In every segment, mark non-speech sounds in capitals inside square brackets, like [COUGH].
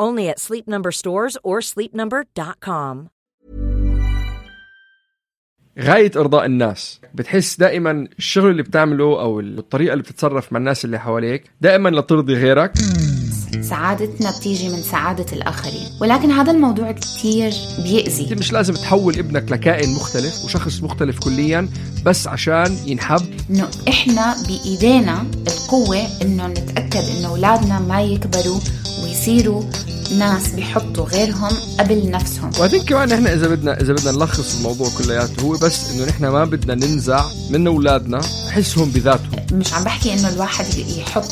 Only at Sleep Number stores or sleepnumber.com. غاية إرضاء الناس بتحس دائما الشغل اللي بتعمله أو الطريقة اللي بتتصرف مع الناس اللي حواليك دائما لترضي غيرك سعادتنا بتيجي من سعادة الآخرين. ولكن هذا الموضوع كتير بيأذي. أنت مش لازم تحول ابنك لكائن مختلف وشخص مختلف كليا بس عشان ينحب. إنه إحنا بإيدينا القوة إنه نتأكد إنه أولادنا ما يكبروا ويصيروا ناس بيحطوا غيرهم قبل نفسهم. وأظن كمان إحنا إذا بدنا إذا بدنا نلخص الموضوع كلياته هو بس إنه نحن ما بدنا ننزع من أولادنا حسهم بذاتهم. مش عم بحكي إنه الواحد يحط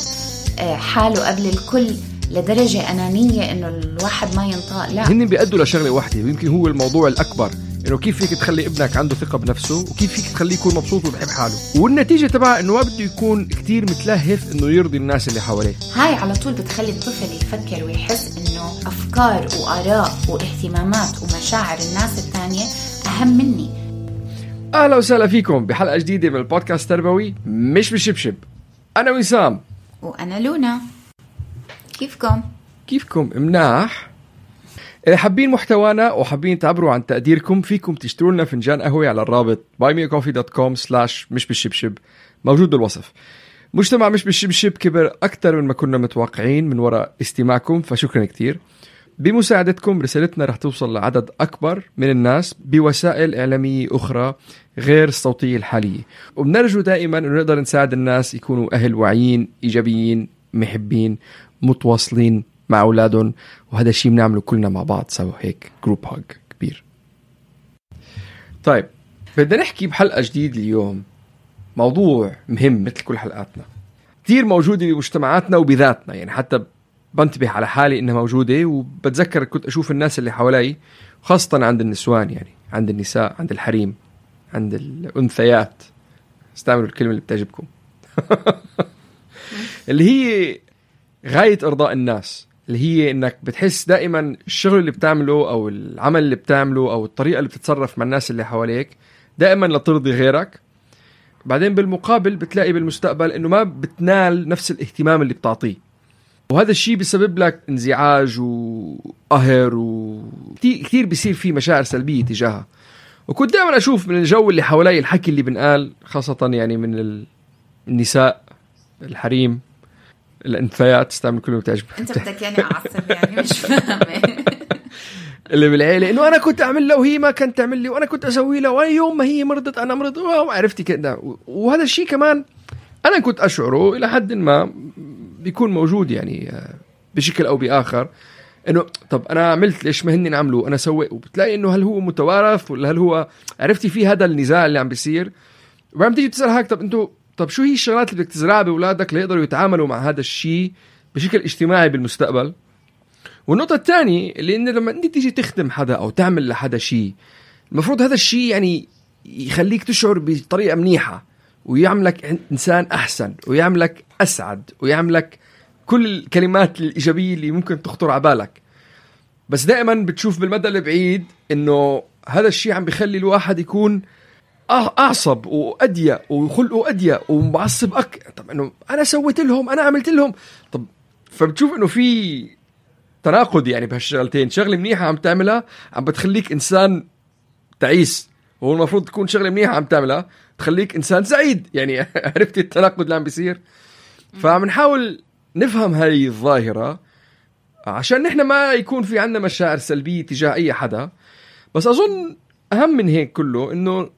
آه، حاله قبل الكل لدرجة أنانية إنه الواحد ما ينطق. لا. هن بيأدوا لشغلة واحدة ويمكن هو الموضوع الأكبر إنه كيف فيك تخلي ابنك عنده ثقة بنفسه وكيف فيك تخليه يكون مبسوط وبحب حاله. والنتيجة تبعها إنه ما بده يكون كتير متلهف إنه يرضي الناس اللي حواليه. هاي على طول بتخلي الطفل يفكر ويحس إنه أفكار وآراء واهتمامات ومشاعر الناس الثانية أهم مني. أهلا وسهلا فيكم بحلقة جديدة من البودكاست التربوي مش بشبشب. أنا وسام. وأنا لونا. كيفكم؟ كيفكم؟ مناح. إذا حابين محتوانا وحابين تعبروا عن تقديركم فيكم تشتروا لنا فنجان قهوة على الرابط buymeacoffee.com slash مش بالشبشب موجود بالوصف. مجتمع مش بالشبشب كبر أكثر من ما كنا متوقعين من وراء استماعكم فشكرا كتير. بمساعدتكم رسالتنا رح توصل لعدد أكبر من الناس بوسائل إعلامية أخرى غير الصوتية الحالية. وبنرجو دائما أنه نقدر نساعد الناس يكونوا أهل واعيين إيجابيين محبين. متواصلين مع أولادهم وهذا الشيء بنعمله كلنا مع بعض سوا هيك جروب هاج كبير. طيب بدنا نحكي بحلقة جديد اليوم. موضوع مهم مثل كل حلقاتنا. كثير موجودة بمجتمعاتنا وبذاتنا يعني حتى بنتبه على حالي إنها موجودة وبتذكر كنت أشوف الناس اللي حوالي خاصة عند النسوان يعني عند النساء عند الحريم عند الأنثيات. استعملوا الكلمة اللي بتعجبكم. [LAUGHS] اللي هي غاية أرضاء الناس اللي هي إنك بتحس دائما الشغل اللي بتعمله أو العمل اللي بتعمله أو الطريقة اللي بتتصرف مع الناس اللي حواليك دائما لترضي غيرك. بعدين بالمقابل بتلاقي بالمستقبل إنه ما بتنال نفس الاهتمام اللي بتعطيه. وهذا الشيء بيسبب لك انزعاج وقهر وكثير كثير بيصير في مشاعر سلبية تجاهها. وكنت دائما أشوف من الجو اللي حوالي الحكي اللي بنقال خاصة يعني من ال- النساء الحريم. الانثيات استعمل كل ما بتعجبك أنت بدك يعني أعصب يعني مش فاهمة. اللي بالعيلة انه أنا كنت أعمل له وهي ما كانت تعمل لي وأنا كنت أسوي له وأنا يوم ما هي مرضت أنا مرضت وعرفتي كده. وهذا الشيء كمان أنا كنت أشعره إلى حد ما بيكون موجود يعني آه، بشكل أو بآخر. إنه طب أنا عملت ليش ما هن عملوا أنا سويت وبتلاقي إنه هل هو متوارث ولا هل هو عرفتي في هذا النزاع اللي عم بيصير؟ وبعدين تيجي تسأل هيك طب أنتوا طب شو هي الشغلات اللي بدك تزرعها بأولادك ليقدروا يتعاملوا مع هذا الشيء بشكل اجتماعي بالمستقبل؟ والنقطة الثانية اللي إنه لما أنت تيجي تخدم حدا أو تعمل لحدا شيء المفروض هذا الشيء يعني يخليك تشعر بطريقة منيحة ويعملك إنسان أحسن ويعملك أسعد ويعملك كل الكلمات الإيجابية اللي ممكن تخطر على بالك. بس دائما بتشوف بالمدى البعيد إنه هذا الشيء عم بيخلي الواحد يكون أعصب واضيق وخلقه اضيق ومعصب أك... طب إنه أنا سويت لهم أنا عملت لهم. طب فبتشوف إنه في تناقض يعني بهالشغلتين. شغلة منيحة عم تعملها عم بتخليك إنسان تعيس. وهو المفروض تكون شغلة منيحة عم تعملها تخليك إنسان سعيد. يعني [LAUGHS] عرفتي التناقض اللي عم بيصير؟ فعم نحاول نفهم هاي الظاهرة عشان نحن ما يكون في عندنا مشاعر سلبية تجاه أي حدا. بس أظن أهم من هيك كله إنه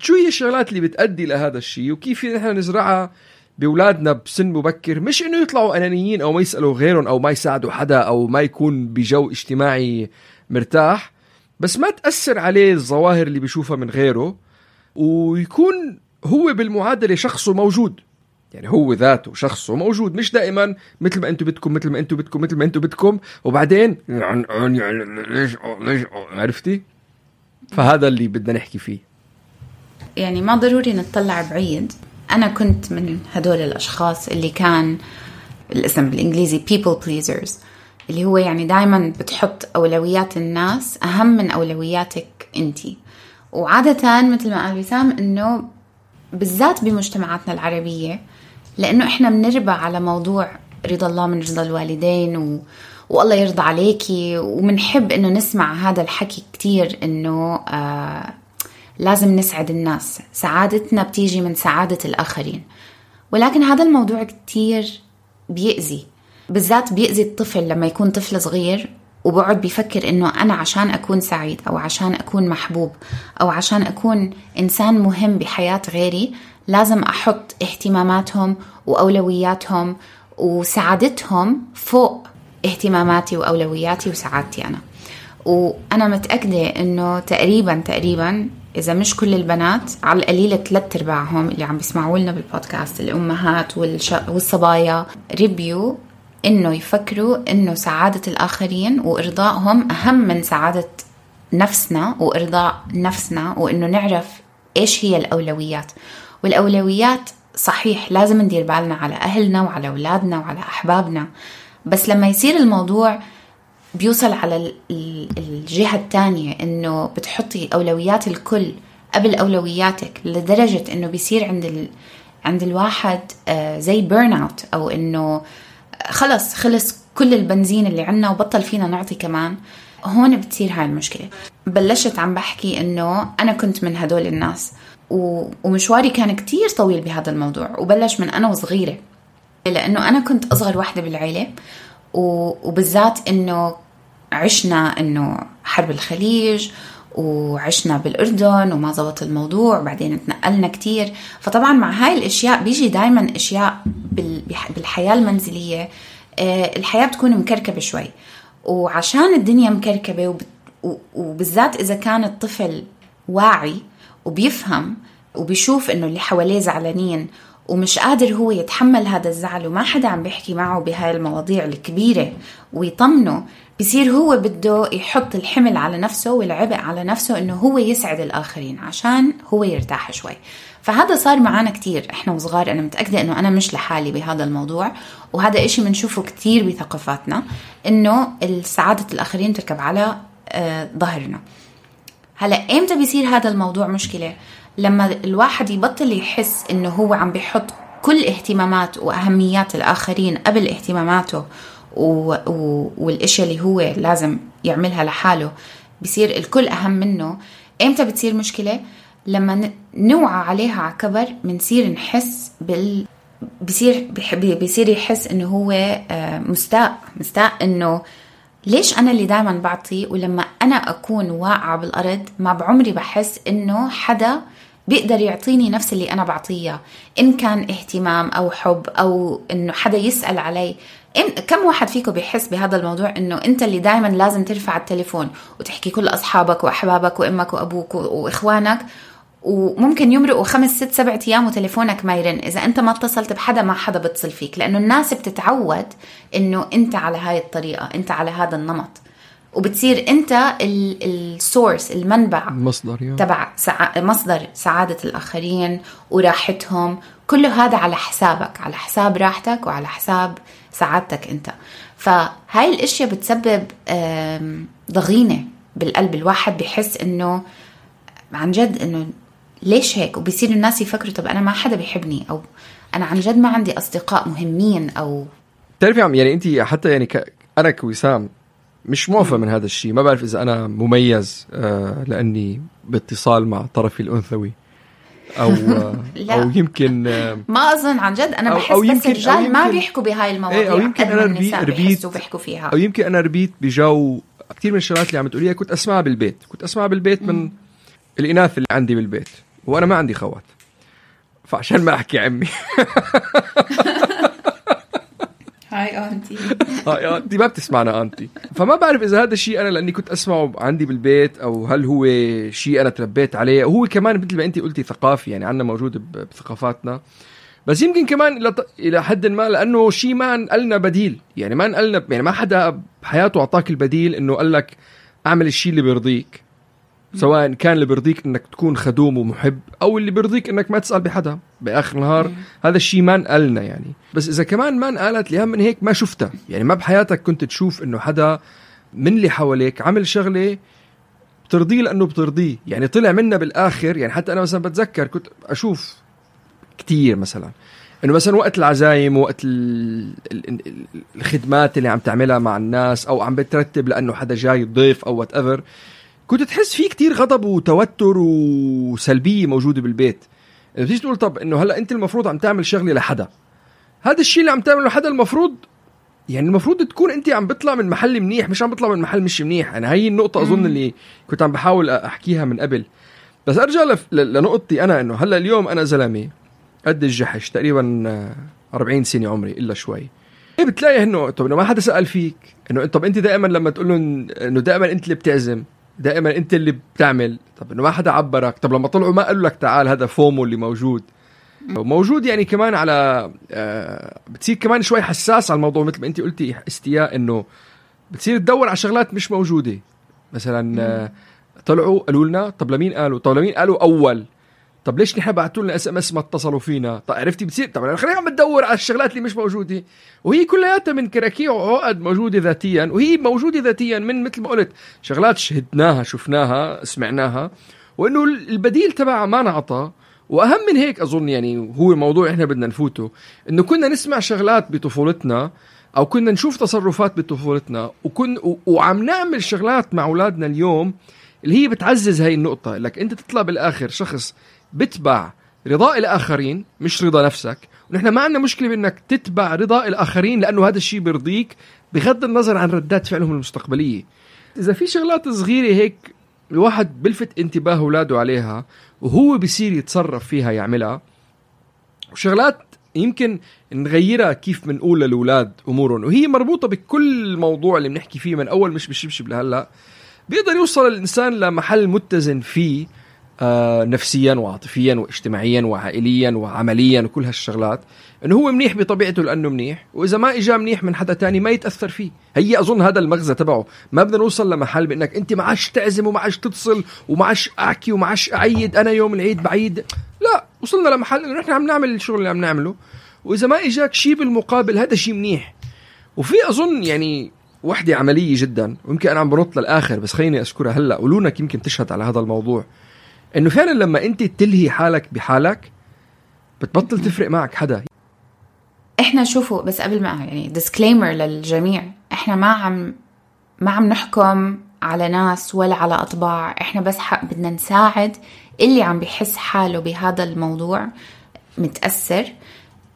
شو هي الشغلات اللي بتأدي لهذا الشيء؟ وكيف نحن نزرعها بأولادنا بسن مبكر؟ مش إنه يطلعوا أنانيين أو ما يسألوا غيرهم أو ما يساعدوا حدا أو ما يكون بجو اجتماعي مرتاح بس ما تأثر عليه الظواهر اللي بيشوفها من غيره ويكون هو بالمعادلة شخصه موجود. يعني هو ذاته شخصه موجود مش دائما مثل ما أنتم بدكم مثل ما أنتم بدكم مثل ما أنتم بدكم. وبعدين ليش ليش عرفتي؟ فهذا اللي بدنا نحكي فيه. يعني ما ضروري نطلع بعيد. أنا كنت من هدول الأشخاص اللي كان الاسم بالإنجليزي people pleasers اللي هو يعني دايما بتحط أولويات الناس أهم من أولوياتك أنتي وعادة مثل ما قال وسام إنه بالذات بمجتمعاتنا العربية لأنه إحنا بنربى على موضوع رضا الله من رضا الوالدين و... والله يرضى عليكي وبنحب إنه نسمع هذا الحكي كتير إنه آه لازم نسعد الناس. سعادتنا بتيجي من سعادة الآخرين. ولكن هذا الموضوع كتير بيأذي. بالذات بيأذي الطفل لما يكون طفل صغير وبقعد بيفكر إنه أنا عشان أكون سعيد أو عشان أكون محبوب أو عشان أكون إنسان مهم بحياة غيري لازم أحط اهتماماتهم وأولوياتهم وسعادتهم فوق اهتماماتي وأولوياتي وسعادتي أنا. وأنا متأكدة إنه تقريبا تقريبا إذا مش كل البنات على القليلة ثلاث أرباعهم اللي عم بيسمعوا لنا بالبودكاست الأمهات والش... والصبايا ريبيو إنه يفكروا إنه سعادة الآخرين وإرضائهم أهم من سعادة نفسنا وإرضاء نفسنا وإنه نعرف إيش هي الأولويات. والأولويات صحيح لازم ندير بالنا على أهلنا وعلى أولادنا وعلى أحبابنا بس لما يصير الموضوع بيوصل على الجهة الثانية إنه بتحطي أولويات الكل قبل أولوياتك لدرجة إنه بيصير عند ال... عند الواحد آه، زي burn out أو إنه خلص خلص كل البنزين اللي عنا وبطل فينا نعطي كمان. هون بتصير هاي المشكلة. بلشت عم بحكي إنه أنا كنت من هدول الناس ومشواري كان كتير طويل بهذا الموضوع وبلش من أنا وصغيرة. لأنه أنا كنت أصغر وحدة بالعيلة وبالذات إنه عشنا إنه حرب الخليج وعشنا بالأردن وما زبط الموضوع بعدين تنقلنا كتير. فطبعا مع هاي الأشياء بيجي دايما أشياء بالحياة المنزلية. آه، الحياة بتكون مكركبة شوي. وعشان الدنيا مكركبة وبالذات إذا كان الطفل واعي وبيفهم وبيشوف إنه اللي حواليه زعلانين ومش قادر هو يتحمل هذا الزعل وما حدا عم بيحكي معه بهاي المواضيع الكبيرة. ويطمنه بصير هو بده يحط الحمل على نفسه والعبء على نفسه إنه هو يسعد الآخرين عشان هو يرتاح شوي. فهذا صار معنا كتير إحنا وصغار. أنا متأكدة إنه أنا مش لحالي بهذا الموضوع. وهذا إشي بنشوفه كتير بثقافاتنا إنه سعادة الآخرين تركب على آه، ظهرنا. هلا إمتى بيصير هذا الموضوع مشكلة؟ لما الواحد يبطل يحس إنه هو عم بيحط كل اهتمامات وأهميات الآخرين قبل اهتماماته و... و... والاشياء اللي هو لازم يعملها لحاله بصير الكل أهم منه. إمتى بتصير مشكلة؟ لما نوعى عليها على كبر بنصير نحس بال بصير بصير يحس إنه هو آه، مستاء مستاء إنه ليش أنا اللي دائما بعطي؟ ولما أنا أكون واقعة بالأرض ما بعمري بحس إنه حدا بيقدر يعطيني نفس اللي أنا بعطيه إن كان اهتمام أو حب أو إنه حدا يسأل علي. إن كم واحد فيكم بيحس بهذا الموضوع؟ إنه أنت اللي دائما لازم ترفع التليفون وتحكي كل أصحابك وأحبابك وأمك وأبوك وإخوانك وممكن يمرقوا خمس ست سبع أيام وتليفونك ما يرن. إذا أنت ما اتصلت بحدا ما حدا بتصل فيك. لأنه الناس بتتعود إنه أنت على هاي الطريقة أنت على هذا النمط. وبتصير انت السورس المنبع المصدر تبع سع... مصدر سعادة الآخرين وراحتهم. كله هذا على حسابك على حساب راحتك وعلى حساب سعادتك انت. فهاي الأشياء بتسبب ضغينة بالقلب. الواحد بحس إنه عن جد إنه ليش هيك؟ وبصير الناس يفكروا طب أنا ما حدا بيحبني أو أنا عن جد ما عندي أصدقاء مهمين أو بتعرفي عم يعني انت حتى يعني ك... أنا كوسام مش موافق من هذا الشيء. ما بعرف إذا أنا مميز آه لأني باتصال مع طرفي الأنثوي. أو [LAUGHS] لا. أو يمكن ما أظن عن جد. أنا بحس أو بس الرجال ما بيحكوا بهاي المواضيع. إيه أو يمكن أنا ربيت, ربيت بيحكوا فيها. أو يمكن أنا ربيت بجو كثير من الشغلات اللي عم تقوليها. كنت اسمعها بالبيت. كنت اسمعها بالبيت من الإناث اللي عندي بالبيت. وأنا ما عندي خوات. فعشان ما أحكي عمي. [LAUGHS] هاي آنتي. [LAUGHS] آه انت ما بتسمعنا آنتي. فما بعرف إذا هذا الشيء أنا لأني كنت أسمعه عندي بالبيت أو هل هو شيء أنا تربيت عليه. وهو كمان مثل ما انت قلتي ثقافي يعني عندنا موجود بثقافاتنا. بس يمكن كمان إلى إلى حد ما لأنه شيء ما نقلنا بديل. يعني ما نقلنا يعني ما حدا بحياته أعطاك البديل إنه قال لك أعمل الشيء اللي بيرضيك. سواء كان اللي بيرضيك إنك تكون خدوم ومحب أو اللي بيرضيك إنك ما تسأل بحدا بآخر النهار هذا الشيء ما انقلنا يعني. بس إذا كمان ما انقالت لي من هيك ما شفتها. يعني ما بحياتك كنت تشوف إنه حدا من اللي حواليك عمل شغلة بترضيه لأنه بترضيه. يعني طلع منا بالآخر يعني حتى أنا مثلا بتذكر كنت أشوف كتير مثلا إنه مثلا وقت العزايم وقت ال- ال- ال- الخدمات اللي عم تعملها مع الناس أو عم بترتب لأنه حدا جاي ضيف أو وات ايفر كنت تحس في كتير غضب وتوتر وسلبيه موجوده بالبيت. بتيجي تقول طب إنه هلا أنت المفروض عم تعمل شغلة لحدا. هذا الشيء اللي عم تعمله لحدا المفروض يعني المفروض تكون أنت عم بطلع من محل منيح مش عم بطلع من محل مش منيح. أنا هي النقطة أظن اللي كنت عم بحاول أحكيها من قبل. بس أرجع لف- ل- لنقطتي أنا إنه هلا اليوم أنا زلمة قد الجحش تقريبا آه، 40 سنة عمري إلا شوي. إيه بتلاقي إنه طب إنه ما حدا سأل فيك؟ إنه طب أنت دائما لما تقول لهم إنه دائما أنت اللي بتعزم. دائما أنت اللي بتعمل. طب إنه ما حدا عبرك. طب لما طلعوا ما قالوا لك تعال هذا فومو اللي موجود. موجود يعني كمان على آه بتصير كمان شوي حساس على الموضوع مثل ما أنت قلتي استياء إنه بتصير تدور على شغلات مش موجودة. مثلا آه طلعوا قالوا لنا طب لمين قالوا؟ طب لمين قالوا أول؟ طب ليش نحن بعثوا لنا SMS ما اتصلوا فينا؟ طب عرفتي بتصير؟ طب أنا خليني عم بدور على الشغلات اللي مش موجودة. وهي كلياتها من كراكيع وعقد موجودة ذاتيا وهي موجودة ذاتيا من مثل ما قلت شغلات شهدناها شفناها سمعناها وإنه البديل تبعها ما نعطى. وأهم من هيك أظن يعني هو موضوع إحنا بدنا نفوته إنه كنا نسمع شغلات بطفولتنا أو كنا نشوف تصرفات بطفولتنا وكن وعم نعمل شغلات مع أولادنا اليوم اللي هي بتعزز هاي النقطة لك أنت تطلع بالآخر شخص بتبع رضاء الآخرين مش رضا نفسك ونحن ما عندنا مشكلة بأنك تتبع رضاء الآخرين لأنه هذا الشيء بيرضيك بغض النظر عن ردات فعلهم المستقبلية. إذا في شغلات صغيرة هيك الواحد بلفت انتباه أولاده عليها وهو بصير يتصرف فيها يعملها وشغلات يمكن نغيرها كيف بنقول للأولاد أمورهم وهي مربوطة بكل الموضوع اللي بنحكي فيه من أول مش بالشبشب لهلأ. بيقدر يوصل الإنسان لمحل متزن فيه آه نفسيا وعاطفيا واجتماعيا وعائليا وعمليا وكل هالشغلات إنه هو منيح بطبيعته لأنه منيح وإذا ما اجى منيح من حدا تاني ما يتأثر فيه. هي أظن هذا المغزى تبعه. ما بدنا نوصل لمحل بإنك أنت ما عادش تعزم وما عادش تتصل وما عادش أحكي وما عادش أعيد أنا يوم العيد بعيد. لا وصلنا لمحل إنه نحن عم نعمل الشغل اللي عم نعمله. وإذا ما إجاك شيء بالمقابل هذا شيء منيح. وفي أظن يعني وحدة عملية جدا. ويمكن أنا عم بنط للآخر بس خليني اذكرها هلأ. ولونك يمكن تشهد على هذا الموضوع. إنه فعلا لما أنت تلهي حالك بحالك بتبطل تفرق معك حدا. إحنا شوفوا بس قبل ما يعني ديسكليمر للجميع إحنا ما عم ما عم نحكم على ناس ولا على أطباع. إحنا بس حق بدنا نساعد اللي عم بيحس حاله بهذا الموضوع متأثر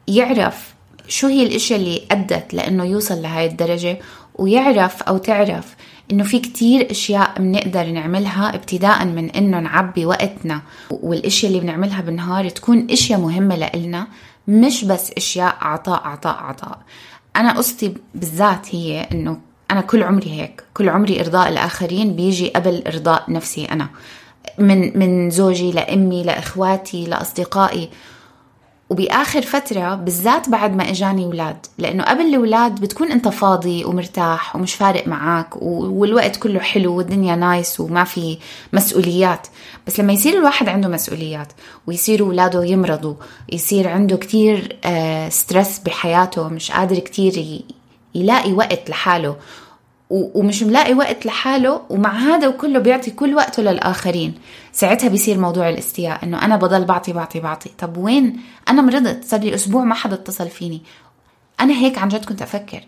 يعرف شو هي الاشياء اللي أدت لإنه يوصل لهاي الدرجة ويعرف أو تعرف إنه في كتير أشياء بنقدر نعملها ابتداء من إنه نعبي وقتنا والإشياء اللي بنعملها بالنهار تكون إشياء مهمة لإلنا مش بس أشياء عطاء عطاء عطاء. أنا قصتي بالذات هي إنه أنا كل عمري هيك كل عمري إرضاء الآخرين بيجي قبل إرضاء نفسي أنا. من من زوجي لأمي لإخواتي لأصدقائي. وبآخر فترة بالذات بعد ما إجاني ولاد لأنه قبل الولاد بتكون أنت فاضي ومرتاح ومش فارق معك والوقت كله حلو والدنيا nice وما في مسؤوليات. بس لما يصير الواحد عنده مسؤوليات ويصير ولاده يمرضوا يصير عنده كتير آه stress بحياته مش قادر كتير يلاقي وقت لحاله ومش ملاقي وقت لحاله ومع هذا وكله بيعطي كل وقته للآخرين. ساعتها بيصير موضوع الاستياء إنه أنا بضل بعطي بعطي بعطي. طب وين؟ أنا مرضت صار لي أسبوع ما حدا اتصل فيني. أنا هيك عن جد كنت أفكر.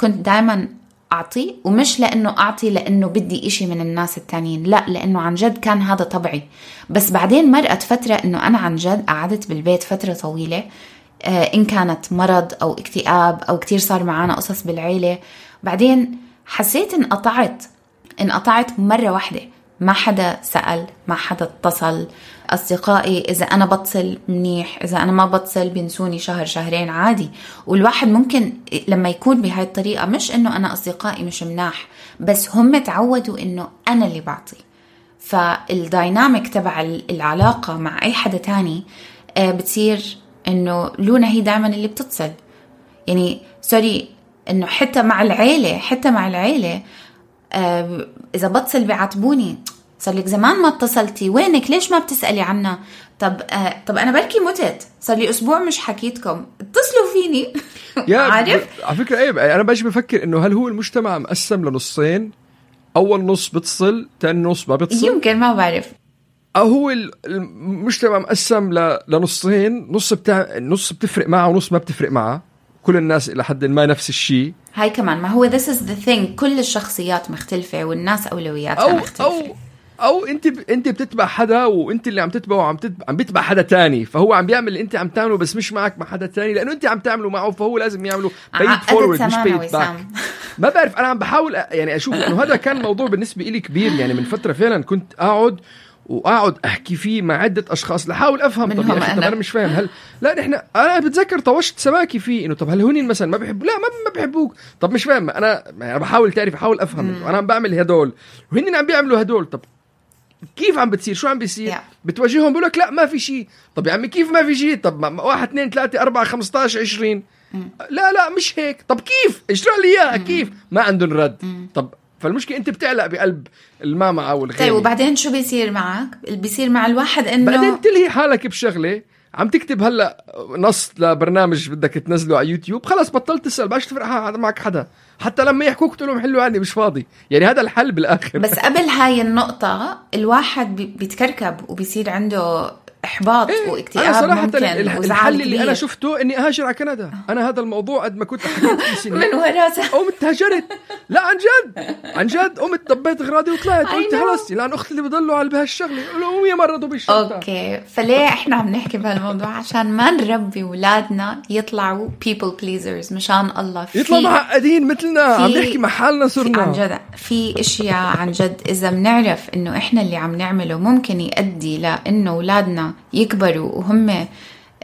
كنت دائما أعطي ومش لأنه أعطي لأنه بدي إشي من الناس التانيين لا لأنه عن جد كان هذا طبعي. بس بعدين مرقت فترة إنه أنا عن جد قعدت بالبيت فترة طويلة. آه، إن كانت مرض أو اكتئاب أو كتير صار معنا قصص بالعيلة. بعدين حسيت انقطعت انقطعت مرة واحدة. ما حدا سأل ما حدا اتصل. أصدقائي إذا أنا بتصل منيح إذا أنا ما بتصل بينسوني شهر شهرين عادي. والواحد ممكن لما يكون بهاي الطريقة مش إنه أنا أصدقائي مش مناح بس هم تعودوا إنه أنا اللي بعطي. فالدايناميك تبع العلاقة مع أي حدا تاني آه، بتصير إنه لونا هي دائما اللي بتتصل. يعني سوري إنه حتى مع العيلة حتى مع العيلة آه، إذا بتصل بيعاتبوني صار لك زمان ما اتصلتي وينك؟ ليش ما بتسألي عنا طب آه طب أنا بركي متت صار لي أسبوع مش حكيتكم. اتصلوا فيني. يا [LAUGHS] عارف؟ على فكرة إيه أنا باجي بفكر إنه هل هو المجتمع مقسم لنصين؟ أول نص بتصل ثاني نص ما بتصل؟ يمكن ما بعرف. أو هو المجتمع مقسم لنصين؟ نص بتاع نص بتفرق معه ونص ما بتفرق معه. كل الناس إلى حد ما نفس الشيء. هاي كمان ما هو this is the thing. كل الشخصيات مختلفة والناس أولوياتها أو مختلفة. أو أو أنت ب... أنت بتتبع حدا وأنت اللي عم تتبعه وعم تتبع... عم بيتبع حدا تاني فهو عم بيعمل اللي أنت عم تعمله بس مش معك مع حدا تاني لأنه أنت عم تعمله معه فهو لازم يعمله. pay it forward مش pay it back ما بعرف أنا عم بحاول يعني أشوف إنه هذا كان موضوع بالنسبة لي كبير يعني من فترة فعلا كنت أقعد وأقعد أحكي فيه مع عدة أشخاص لحاول أفهم طب يا أخي طب أنا. مش فاهم هل لا نحن أنا بتذكر طوشت سماكي فيه إنه طب هل هونين مثلا ما بحبوا لا ما ما بحبوك. طب مش فاهم أنا يعني بحاول تعرف أحاول أفهم أنا عم بعمل هدول. وهن عم بيعملوا هدول. طب كيف عم بتصير؟ شو عم بيصير؟ Yeah. بتواجههم بقول لك لا ما في شيء. طب يا عمي كيف ما في شيء؟ طب واحد اثنين ثلاثة أربعة 15 20 mm. لا لا مش هيك. طب كيف؟ اشرح لي إياها كيف؟ ما عندهم رد. طب فالمشكلة أنت بتعلق بقلب الماما أو الغير طيب وبعدين شو بيصير معك؟ بيصير مع الواحد إنه بعدين تلهي حالك بشغلة. عم تكتب هلأ نص لبرنامج بدك تنزله على يوتيوب. خلص بطلت تسأل باش تفرق معك حدا. حتى لما يحكوك تقول لهم حلوا عني مش فاضي. يعني هذا الحل بالآخر. بس قبل هاي النقطة الواحد بيتكركب وبيصير عنده إحباط إيه واكتئاب أنا صراحة ممكن الحل اللي أنا شفته إني أهاجر على كندا. أنا هذا الموضوع قد ما كنت حكيت [LAUGHS] سنين. من وراسه قمت هاجرت لا عن جد. عن جد. قمت دبيت أغراضي وطلعت. قلت خلص لأن أختي اللي بضلوا على بهالشغلة. قولوا يمرضوا بالشغلة. أوكي. فليه إحنا عم نحكي بهالموضوع؟ عشان ما نربي اولادنا يطلعوا people pleasers مشان الله. في يطلعوا معقدين مثلنا. عم نحكي مع حالنا صرنا. عن جد. في إشياء عن جد إذا بنعرف إنه إحنا اللي عم نعمله ممكن يؤدي لإنه أولادنا يكبروا وهم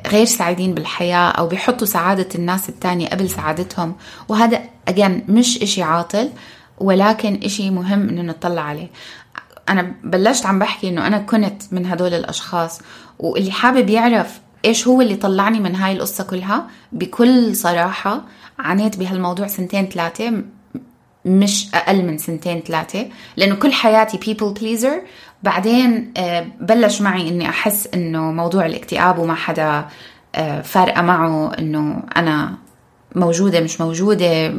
غير سعيدين بالحياة أو بيحطوا سعادة الناس التانية قبل سعادتهم. وهذا أجان مش إشي عاطل ولكن إشي مهم إنه نطلع عليه. أنا بلشت عم بحكي إنه أنا كنت من هدول الأشخاص واللي حابب يعرف إيش هو اللي طلعني من هاي القصة كلها بكل صراحة عانيت بهالموضوع سنتين ثلاثة مش أقل من سنتين ثلاثة لأنه كل حياتي people pleaser بعدين آه، بلش معي إني أحس إنه موضوع الاكتئاب وما حدا آه، فارقة معه إنه أنا موجودة مش موجودة.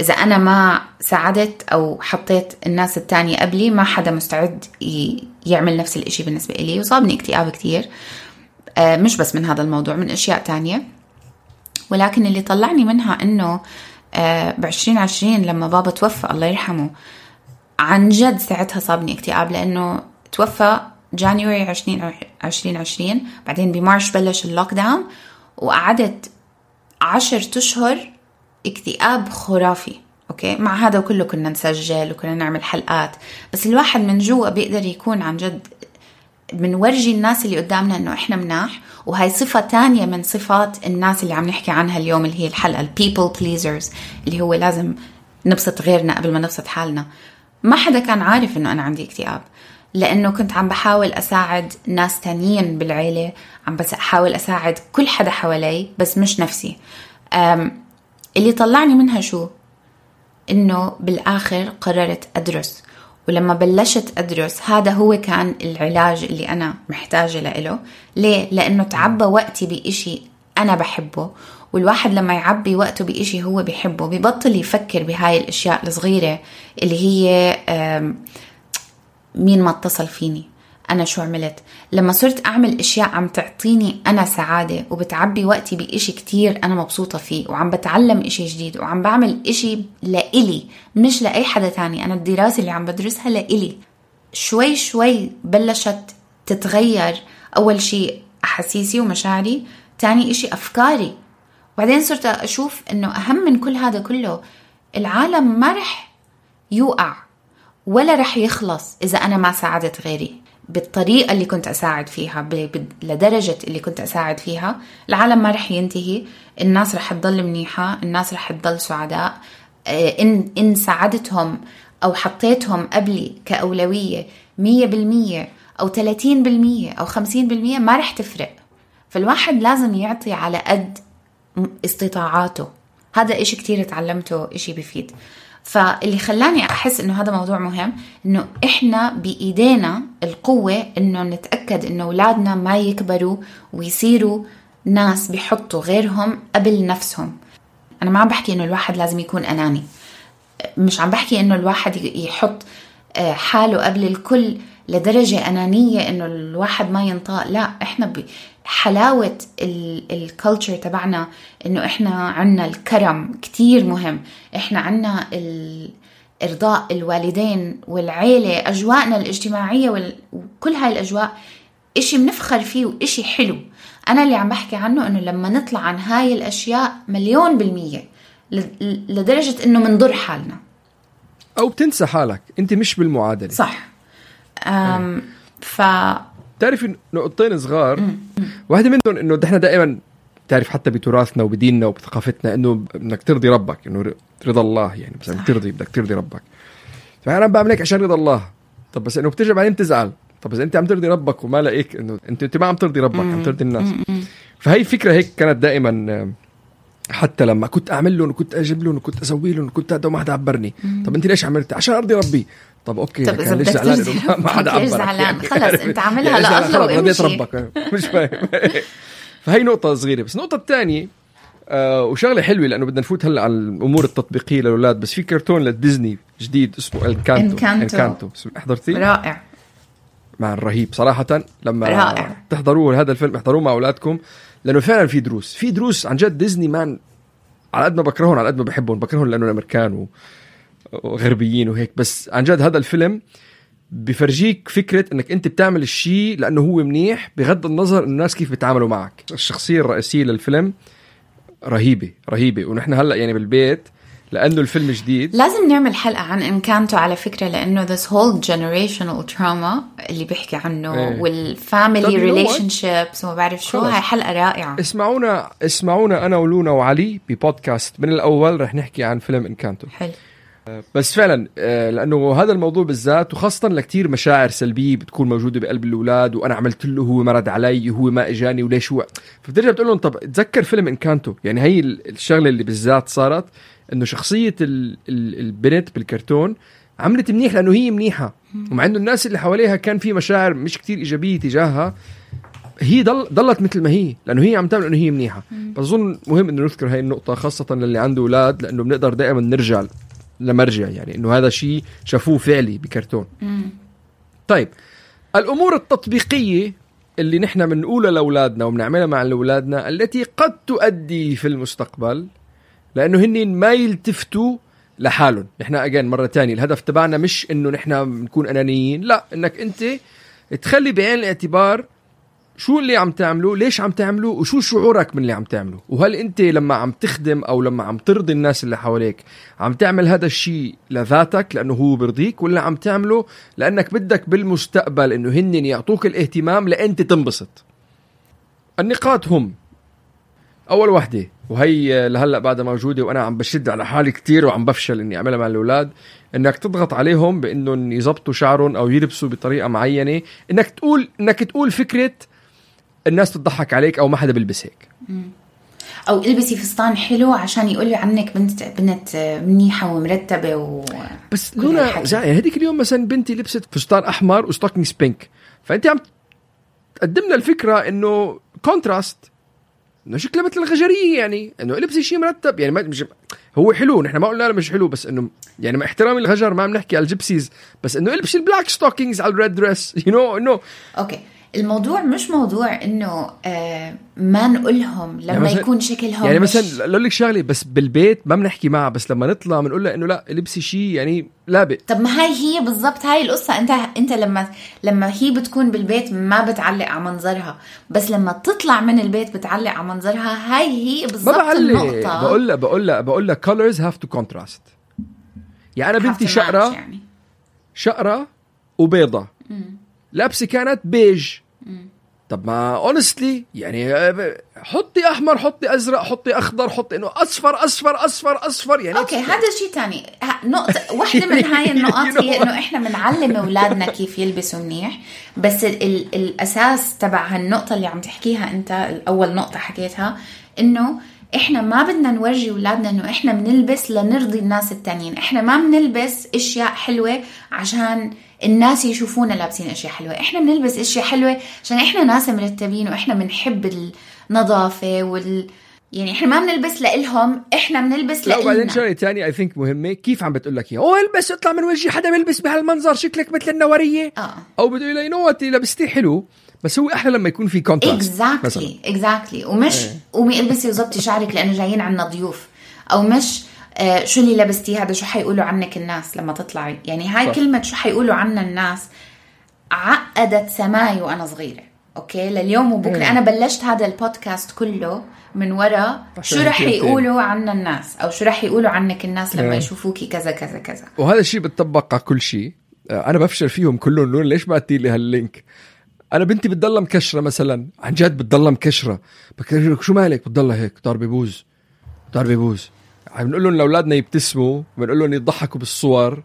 إذا أنا ما ساعدت أو حطيت الناس التانية قبلي ما حدا مستعد يعمل نفس الإشي بالنسبة لي وصابني اكتئاب كتير. آه، مش بس من هذا الموضوع من أشياء تانية. ولكن اللي طلعني منها إنه ب 2020 لما بابا توفى الله يرحمه عن جد ساعتها صابني اكتئاب لأنه توفى January 2020 بعدين ب March بلش ال lockdown وقعدت عشر أشهر اكتئاب خرافي أوكي؟ مع هذا كله كنا نسجل وكنا نعمل حلقات بس الواحد من جوا بيقدر يكون عن جد بنورجي الناس اللي قدامنا إنه إحنا مناح وهي صفة تانية من صفات الناس اللي عم نحكي عنها اليوم اللي هي الحلقة ال people pleasers اللي هو لازم نبسط غيرنا قبل ما نبسط حالنا. ما حدا كان عارف إنه أنا عندي اكتئاب لأنه كنت عم بحاول أساعد ناس تانيين بالعيلة عم بحاول أساعد كل حدا حوالي بس مش نفسي. اللي طلعني منها شو؟ إنه بالآخر قررت أدرس ولما بلشت أدرس هذا هو كان العلاج اللي أنا محتاجة له ليه؟ لأنه تعبى وقتي بإشي أنا بحبه والواحد لما يعبي وقته بإشي هو بيحبه ببطل يفكر بهاي الأشياء الصغيرة اللي هي مين ما اتصل فيني؟ أنا شو عملت؟ لما صرت أعمل أشياء عم تعطيني أنا سعادة وبتعبي وقتي بإشي كتير أنا مبسوطة فيه وعم بتعلم إشي جديد وعم بعمل إشي لإلي مش لأي حدا تاني أنا الدراسة اللي عم بدرسها لإلي. شوي شوي بلشت تتغير. أول شيء أحاسيسي ومشاعري تاني إشي أفكاري. وبعدين صرت أشوف إنه أهم من كل هذا كله العالم ما رح يوقع ولا رح يخلص إذا أنا ما ساعدت غيري. بالطريقة اللي كنت أساعد فيها لدرجة اللي كنت أساعد فيها العالم ما رح ينتهي الناس رح تضل منيحة الناس رح تضل سعداء. آه، إن, إن ساعدتهم أو حطيتهم قبلي كأولوية مية بالمية أو تلاتين بالمية أو خمسين بالمية ما رح تفرق. فالواحد لازم يعطي على قد استطاعاته. هذا إشي كتير تعلمته إشي بفيد. فاللي خلاني أحس إنه هذا موضوع مهم إنه إحنا بإيدينا القوة إنه نتأكد إنه أولادنا ما يكبروا ويصيروا ناس بيحطوا غيرهم قبل نفسهم. أنا ما عم بحكي إنه الواحد لازم يكون أناني. مش عم بحكي إنه الواحد يحط آه، حاله قبل الكل لدرجة أنانية إنه الواحد ما ينطق. لا إحنا بحلاوة الكالتشر تبعنا إنه إحنا عنا الكرم كتير مهم. إحنا عنا ال- إرضاء الوالدين والعيلة أجواءنا الاجتماعية وال- وكل هاي الأجواء إشي بنفخر فيه وإشي حلو. أنا اللي عم بحكي عنه إنه لما نطلع عن هاي الأشياء مليون بالمية لدرجة إنه منضر حالنا. أو بتنسى حالك. أنت مش بالمعادلة. صح. ف بتعرفي نقطتين صغار؟ واحدة منهم إنه نحن دائما بتعرف حتى بتراثنا وبديننا وبثقافتنا إنه انك ترضي ربك إنه رضا الله يعني مثلا ترضي بدك ترضي ربك. فأنا بعمل هيك عشان رضا الله. طب بس إنه بترجع بعدين بتزعل. طب اذا أنت عم ترضي ربك وما لاقيك إنه أنت أنت ما عم ترضي ربك عم ترضي الناس. فهي فكرة هيك كانت دائما حتى لما كنت أعمل لهم وكنت أجيب لهم وكنت أسوي لهم وكنت هذا وما حدا عبرني. طب أنت ليش عملت؟ عشان أرضي ربي. طب okay طب كان ليش بدك إنه ما- حدا عبرك زعلان؟ يعني خلص،؟ أنت عاملها يعني رضيت وامشي. ربك مش فاهم [LAUGHS] فهي نقطة صغيرة بس النقطة الثانية آه وشغلة حلوة لأنه بدنا نفوت هلأ على الأمور التطبيقية للأولاد بس في كرتون لديزني جديد اسمه الكانتو Encanto. الكانتو حضرتيه؟ رائع مع الرهيب صراحة لما رائع. تحضروه هذا الفيلم احضروه مع أولادكم لأنه فعلا في دروس في دروس عن جد ديزني مان على قد ما بكرههم على قد ما بحبهم بكرههم لأنه أمريكان وغربيين وهيك. بس عن جد هذا الفيلم بفرجيك فكرة إنك أنت بتعمل الشيء لأنه هو منيح بغض النظر إنه الناس كيف بيتعاملوا معك. الشخصية الرئيسية للفيلم رهيبة رهيبة. ونحن هلأ يعني بالبيت لأنه الفيلم جديد. لازم نعمل حلقة عن Encanto على فكرة لأنه this whole generational trauma اللي بيحكي عنه إيه. وال family؟ relation ships وما بعرف شو. هاي حلقة رائعة. اسمعونا اسمعونا أنا ولونا وعلي ببودكاست. من الأول رح نحكي عن فيلم Encanto حلو. بس فعلا آه، لأنه هذا الموضوع بالذات وخاصة لكتير مشاعر سلبية بتكون موجودة بقلب الأولاد وأنا عملت له هو مرد علي وهو ما إجاني وليش هو؟ فبترجع بتقول لهم طب تذكر فيلم إنكانتو؟ يعني هي ال- الشغلة اللي بالذات صارت إنه شخصية ال- ال- البنت بالكرتون عملت منيح لأنه هي منيحة. ومع إنه الناس اللي حواليها كان في مشاعر مش كتير إيجابية تجاهها هي ضل ضلت مثل ما هي لأنه هي عم تعمل انه هي منيحة. بظن مهم إنه نذكر هاي النقطة خاصة للي عنده أولاد لأنه بنقدر دائما نرجع لمرجع يعني إنه هذا شيء شافوه فعلي بكرتون. طيب الأمور التطبيقية اللي نحن بنقولها لأولادنا وبنعملها مع أولادنا التي قد تؤدي في المستقبل لأنه هن ما يلتفتوا لحالهم. نحن اجين مرة تانية الهدف تبعنا مش إنه نحن نكون أنانيين لا إنك أنت تخلي بعين الاعتبار شو اللي عم تعمله ليش عم تعمله وشو شعورك من اللي عم تعمله وهل انت لما عم تخدم أو لما عم ترضي الناس اللي حواليك عم تعمل هذا الشيء لذاتك لأنه هو برضيك ولا عم تعمله لأنك بدك بالمستقبل إنه هن يعطوك الاهتمام لأنت تنبسط؟ النقاط هم. أول وحدة وهي لهلأ بعدها موجودة وأنا عم بشد على حالي كتير وعم بفشل إني أعملها مع الأولاد إنك تضغط عليهم بإنهم يزبطوا شعرهم أو يلبسوا بطريقة معينة إنك تقول إنك تقول فكرة الناس تضحك عليك أو ما حدا بيلبس هيك. أو البسي فستان حلو عشان يقولوا عنك بنت بنت منيحة ومرتبة و بس لونا. زي هذيك اليوم مثلا بنتي لبست فستان أحمر و stockings pink. فأنت عم تقدم لنا الفكرة إنه contrast إنه شكلها مثل الغجرية يعني؟ إنه البسي شيء مرتب. يعني ما مش هو حلو نحن ما قلنا له مش حلو بس إنه يعني مع احترامي الغجر ما عم نحكي على ال gypsies بس إنه البسي ال black stockings على ال red dress you know إنه okay. الموضوع مش موضوع إنه آه ما نقولهم لما يعني يكون شكلهم يعني مثلا أقول لك شغلة بس بالبيت ما بنحكي معها بس لما نطلع بنقول لها إنه لا البسي شيء يعني لابق. طب ما هاي هي بالضبط هاي القصة. أنت أنت لما لما هي بتكون بالبيت ما بتعلق على منظرها بس لما تطلع من البيت بتعلق على منظرها هاي هي بالضبط بعلق. النقطة. بقول لها بقول لها بقول لها colors have to contrast. يعني أنا بنتي شقرة يعني. شقرة وبيضة. لابسة كانت بيج طب ما honestly يعني آه، حطي أحمر حطي أزرق حطي أخضر حطي إنه أصفر أصفر أصفر أصفر يعني okay هذا شيء ثاني نقطة واحدة من هاي [LAUGHS] النقاط هي إنه إحنا بنعلم أولادنا كيف يلبسوا منيح بس ال ال الأساس تبع هالنقطة اللي عم تحكيها أنت اول نقطة حكيتها إنه إحنا ما بدنا نورجي أولادنا إنه إحنا بنلبس لنرضي الناس التانيين. إحنا ما بنلبس أشياء حلوة عشان الناس يشوفونا لابسين أشياء حلوة. إحنا بنلبس أشياء حلوة عشان إحنا ناس مرتبين وإحنا بنحب النظافة وال يعني إحنا ما بنلبس لإلهم إحنا بنلبس لإلنا لا وبعدين شغلة ثانية I think مهمة. كيف عم بتقول لك إياها؟ أوه البس اطلع من وجهي حدا بيلبس بهالمنظر شكلك مثل النوريه آه. أو بدل you know what لبستي حلو. بس هو أحلى لما يكون في contrast exactly exactly ومش إيه. قومي البسي وظبطي شعرك لأنه جايين عنا ضيوف. أو مش آه شو اللي لبستيه هذا شو حيقولوا عنك الناس لما تطلعي؟ يعني هاي صح. كلمة شو حيقولوا عنا الناس؟ عقدت سماي وأنا صغيرة okay؟ لليوم وبكرة. مم. أنا بلشت هذا البودكاست كله من ورا شو رح يقولوا عنا الناس؟ أو شو رح يقولوا عنك الناس لما يشوفوكي كذا كذا كذا. وهذا الشيء بتطبق على كل شيء آه، أنا بفشل فيهم كلهم لون ليش بعتي لي هال link؟ أنا بنتي بتضلها مكشره مثلا. عن جد بتضلها مكشره بكرر شو مالك؟ بتضلها هيك. ضاربه بوز ضاربه بوز بنقول لهم لأولادنا يبتسموا. بنقول لهم يضحكوا بالصور.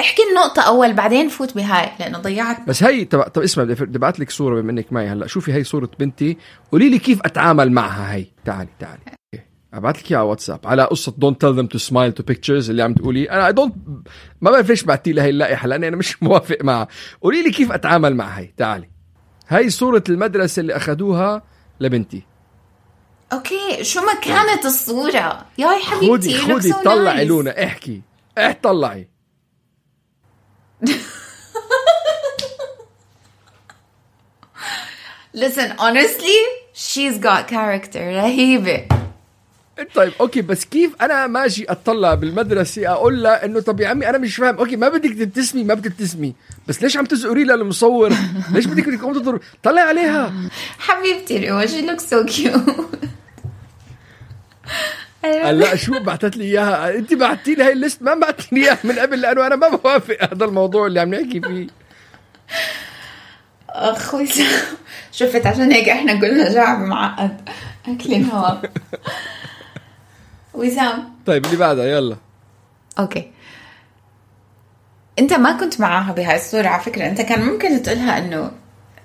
احكي النقطة أول بعدين فوت بهاي لأنه ضيعت. بس هي طب, طب اسمع بدي أبعث لك صورة بما إنك معي هلأ. شوفي هي صورة بنتي. قولي لي كيف أتعامل معها هي. تعالي تعالي. أبعث لك إياها على واتساب. على قصة don't tell them to smile to pictures اللي عم تقولي. أنا I don't ما بعرف ليش بعتي لها هي اللائحة لأني أنا مش [LAUGHS] موافق معها. قولي لي كيف أتعامل مع هي. تعالي. هاي صورة المدرسة اللي أخذوها لبنتي. okay شو ما كانت الصورة؟ يا حبيبتي خدي خدي طلعي لونا احكي. اح طلعي. [LAUGHS] Listen, honestly, she's got character. رهيبة. طيب okay بس كيف أنا ماشي اطلع بالمدرسة أقول لها إنه طب يا عمي أنا مش فاهم. okay ما بدك تبتسمي ما بتبتسمي. بس ليش عم تزقري لها المصور ليش بدك تقوم تضرب؟ طلعي عليها. حبيبتي روا she looks so cute. لا شو بعثت لي إياها؟ أنت بعثتي لي هاي الليست ما بعثتي لي إياها من قبل لأنه أنا ما بوافق هذا الموضوع اللي عم نحكي فيه. اخ شفت عشان هيك إحنا قلنا جعب معقد. اكلين هوا وسام طيب اللي بعدها يلا. Okay. أنت ما كنت معاها بهاي الصورة على فكرة. أنت كان ممكن تقولها إنه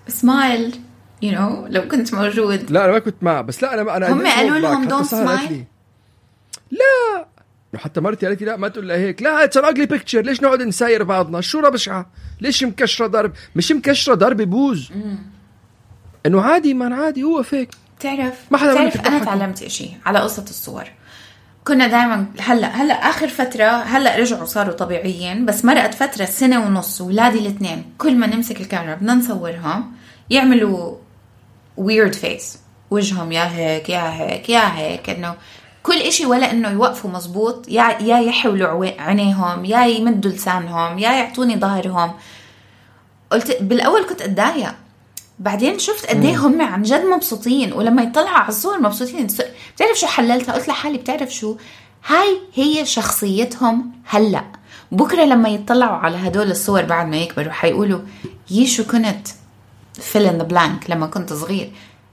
سمايل you you know, لو كنت موجود. لا أنا ما كنت معها. بس لا أنا أنا هم قالوا لهم don't smile لا. حتى مرتي قالت لي لا ما تقول لها هيك. لا it's ugly picture ليش نقعد نساير بعضنا؟ شو بشعه ليش مكشرة ضرب؟ مش مكشرة ضرب بوز. إنه عادي ما عادي هو فيك بتعرف ما حدا بتعرف أنا تعلمت شيء على قصه الصور. كنا دائما هلأ هلأ آخر فترة هلأ رجعوا صاروا طبيعيين بس مرقت فترة سنة ونص ولادي الاثنين كل ما نمسك الكاميرا بدنا نصورهم يعملوا ويرد فيس وجههم يا هيك يا هيك يا هيك إنه كل إشي ولا إنه يوقفوا مزبوط يا يا يحولوا عينيهم يا يمدوا لسانهم يا يعطوني ظهرهم. قلت بالأول كنت أتضايق. بعدين شفت قد إيه هم عن جد مبسوطين ولما يطلعوا على الصور مبسوطين. بتعرف شو حللتها؟ قلت لحالي بتعرف شو؟ هاي هي شخصيتهم هلأ. بكرة لما يطلعوا على هدول الصور بعد ما يكبروا حيقولوا يي شو كنت fill in the blank لما كنت صغير.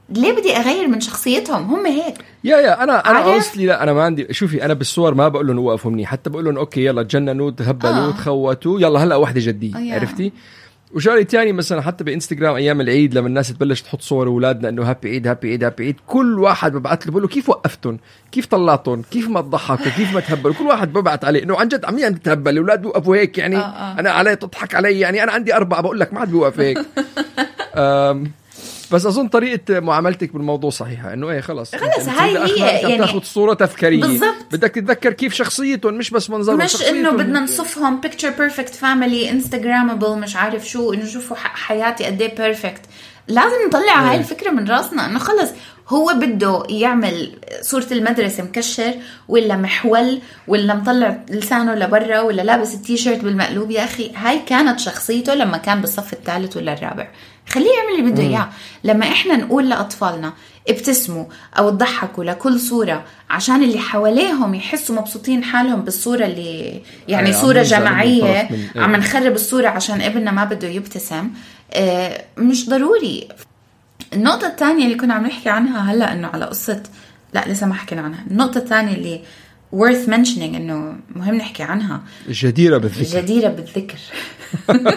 ليه بدي أغير من شخصيتهم؟ هم هيك. يا يا أنا أنا اصلي لا أنا ما عندي شوفي أنا بالصور ما بقول لهم وقفوا مني حتى بقول لهم أوكي يلا تجننوا تهبلوا آه. تخوتوا يلا هلأ وحدة جدية. آه عرفتي؟ وشغلة ثانية مثلا حتى بإنستغرام أيام العيد لما الناس تبلش تحط صور أولادنا إنه هابي عيد هابي عيد هابي عيد كل واحد ببعث له بقول له كيف وقفتهم كيف طلعتهم كيف ما تضحكوا كيف ما تهبلوا؟ كل واحد ببعث عليه إنه عن جد عم عم تتهبل الاولاد بيوقفوا هيك يعني آه آه. أنا علي تضحك علي يعني أنا عندي أربعة بقول لك ما حد بيوقف هيك. [LAUGHS] بس أظن طريقة معاملتك بالموضوع صحيحة إنه إيه خلص خلص هاي هي يعني تاخذ صورة تفكاريه بالضبط. بدك تتذكر كيف شخصيتهم مش بس منظرهم مش إنه بدنا نصفهم picture perfect family Instagrammable مش عارف شو إنه شوفوا حياتي قد إيه perfect لازم نطلع هاي إيه. الفكرة من راسنا إنه خلص هو بده يعمل صورة المدرسة مكشر ولا محول ولا مطلع لسانه لبرا ولا لابس التيشيرت بالمقلوب يا أخي. هاي كانت شخصيته لما كان بالصف الثالث ولا الرابع. خليه يعمل اللي بده إياه. لما إحنا نقول لأطفالنا ابتسموا أو تضحكوا لكل صورة عشان اللي حواليهم يحسوا مبسوطين حالهم بالصورة اللي يعني جماعية طرف من- عم نخرب الصورة عشان ابننا ما بده يبتسم آه، مش ضروري. النقطة الثانية اللي كنا عم نحكي عنها هلأ إنه على قصة لأ لسه ما حكينا عنها، النقطة الثانية اللي worth mentioning إنه مهم نحكي عنها. جديرة بالذكر. جديرة بالذكر. [LAUGHS]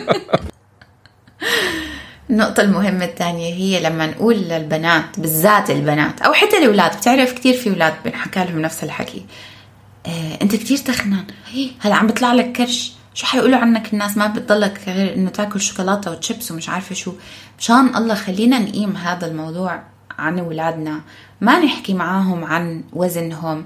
النقطة المهمة الثانية هي لما نقول للبنات بالذات البنات أو حتى الأولاد بتعرف كتير في أولاد بنحكى لهم نفس الحكي. آه، أنت كتير تخنان. هلا عم بيطلع لك كرش. شو حيقولوا عنك الناس؟ ما بتضلك غير إنه تاكل شوكولاتة وتشيبس ومش عارفة شو. مشان الله خلينا نقيم هذا الموضوع عن أولادنا. ما نحكي معاهم عن وزنهم.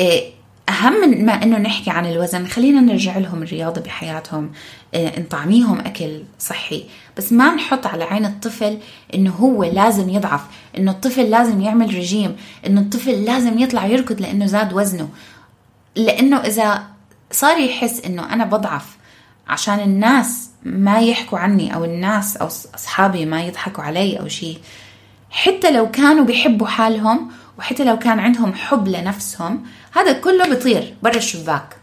إيه، أهم من ما إنه نحكي عن الوزن خلينا نرجع لهم الرياضة بحياتهم إيه، نطعميهم أكل صحي. بس ما نحط على عين الطفل إنه هو لازم يضعف إنه الطفل لازم يعمل رجيم إنه الطفل لازم يطلع يركض لأنه زاد وزنه. لأنه إذا صار يحس إنه أنا بضعف عشان الناس ما يحكوا عني أو الناس أو أصحابي ما يضحكوا علي أو شيء حتى لو كانوا بيحبوا حالهم وحتى لو كان عندهم حب لنفسهم هذا كله بيطير برا الشباك.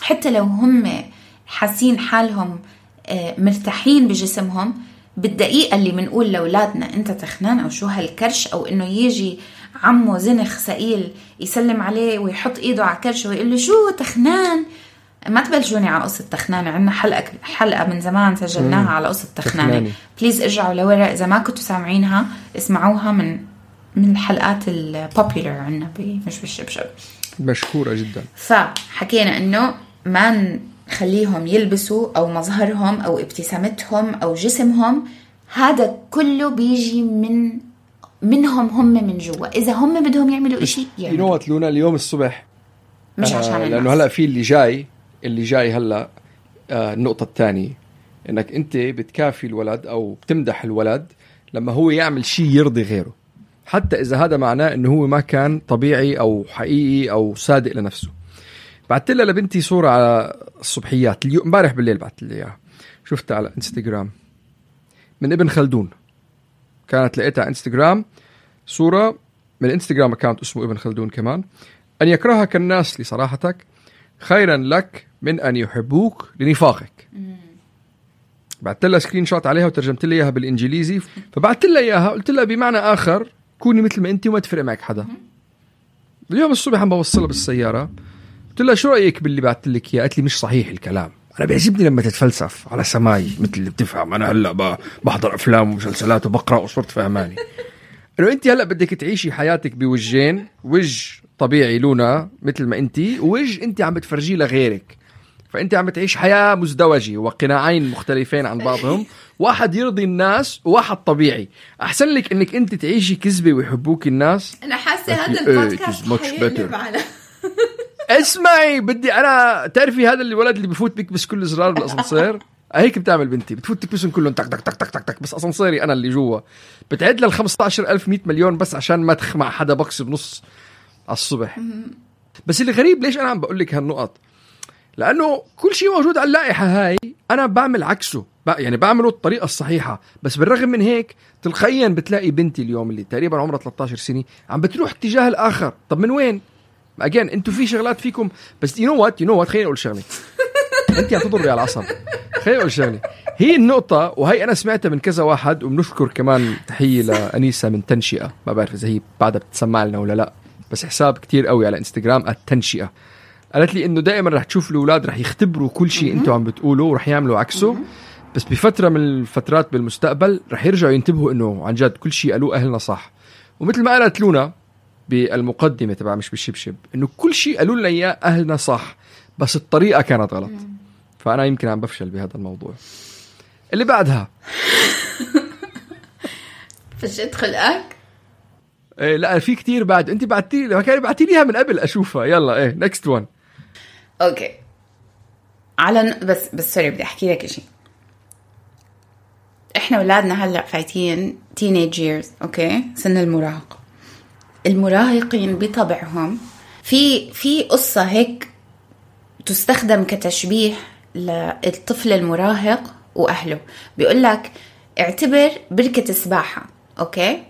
حتى لو هم حاسين حالهم آه، مرتاحين بجسمهم بالدقيقة اللي بنقول لأولادنا أنت تخنان أو شو هالكرش أو إنه يجي عمه زنخ سئيل يسلم عليه ويحط إيده على كرشه ويقول له شو تخنان؟ ما تبلشوني على قصة تخنانة عندنا حلقة حلقة من زمان سجلناها على قصة تخنانة. تخنانة. please ارجعوا لورا إذا ما كنتوا سامعينها اسمعوها من من الحلقات ال popular عندنا مش بالشبشب مشكوره جدا. فحكينا إنه ما نخليهم يلبسوا أو مظهرهم أو ابتسامتهم أو جسمهم هذا كله بيجي من منهم هم من جوا. إذا هم بدهم يعملوا you know يعملوا. what لونا اليوم الصبح مش عشان آه لأنه هلأ في اللي جاي اللي جاي هلأ آه النقطة الثانية. إنك أنت بتكافي الولد أو بتمدح الولد لما هو يعمل شيء يرضي غيره. حتى إذا هذا معناه إنه هو ما كان طبيعي أو حقيقي أو صادق لنفسه. بعثت لها لبنتي صورة على الصبحيات اليوم امبارح بالليل بعثت لي إياها. شفتها على إنستغرام. من ابن خلدون. كانت لقيتها على إنستغرام. صورة من إنستغرام account اسمه ابن خلدون كمان. أن يكرهك الناس لصراحتك خيرا لك من أن يحبوك لنفاقك. بعثت لها screenshot عليها وترجمت لها إياها بالإنجليزي. فبعثت لها إياها قلت لها بمعنى آخر كوني مثل ما انت وما تفرق معك حدا. اليوم الصبح عم بوصلها بالسيارة قلت لها شو رأيك باللي بعثت لك إياه؟ قالت لي مش صحيح الكلام. أنا بيعجبني لما تتفلسف على سماي مثل اللي بتفهم. أنا هلأ بحضر أفلام ومسلسلات وبقرأ وصرت فهماني. انه انت هلأ بدك تعيشي حياتك بوجهين وجه طبيعي لونا مثل ما انت ووجه انت عم بتفرجيه لغيرك. فأنت عم بتعيش حياة مزدوجة وقناعين مختلفين عن بعضهم. [LAUGHS] واحد يرضي الناس وواحد طبيعي. أحسن لك إنك أنت تعيشي كذبة ويحبوك الناس؟ أنا حاسة هذا إيه، البودكاست حيقلب. على [LAUGHS] اسمعي بدي أنا تعرفي هذا الولد اللي بفوت بيكبس كل زرار بالأسانسير؟ [LAUGHS] هيك بتعمل بنتي. بتفوت تكبسهم كلهم تك تك تك تك تك تك. بس أسانسيري أنا اللي جوا. بتعد لل 15000 100 مليون بس عشان ما تخمع حدا بوكس بنص على الصبح. بس اللي غريب ليش أنا عم بقول لك هالنقط؟ لأنه كل شيء موجود على اللائحة هاي أنا بعمل عكسه. يعني بعمله الطريقة الصحيحة. بس بالرغم من هيك تلقائيا بتلاقي بنتي اليوم اللي تقريبا عمرها 13 سنة عم بتروح اتجاه الآخر. طب من وين؟ again أنتم في شغلات فيكم. بس you know what you know what خليني أقول شغلة. [LAUGHS] انت عم تضري على العصب خليني أقول شغلة. هي النقطة وهي أنا سمعتها من كذا واحد وبنشكر كمان تحية [LAUGHS] لأنيسة من تنشئة. ما بعرف إذا هي بعدها بتسمع لنا ولا لا. بس حساب كتير قوي على انستغرام التنشئة قالت لي إنه دائما رح تشوف الأولاد رح يختبروا كل شيء أنتم عم بتقولوا ورح يعملوا عكسه. بس بفترة من الفترات بالمستقبل رح يرجعوا ينتبهوا إنه عن جد كل شيء قالوه أهلنا صح. ومثل ما قالت لونا بالمقدمة تبع مش بالشبشب إنه كل شيء قالوا لنا إياه أهلنا صح بس الطريقة كانت غلط. فأنا يمكن عم بفشل بهذا الموضوع. اللي بعدها. [LAUGHS] فشت خلقك إيه لا في كتير بعد. أنت بعتي لي كان بعتي لي اياها من قبل أشوفها. يلا إيه next one okay. على بس بس sorry بدي أحكي لك شيء إحنا أولادنا هلأ فايتين teenage years okay؟ سن المراهقه المراهقين بطبعهم في في قصة هيك تستخدم كتشبيه للطفل المراهق وأهله. بيقول لك اعتبر بركة سباحة okay؟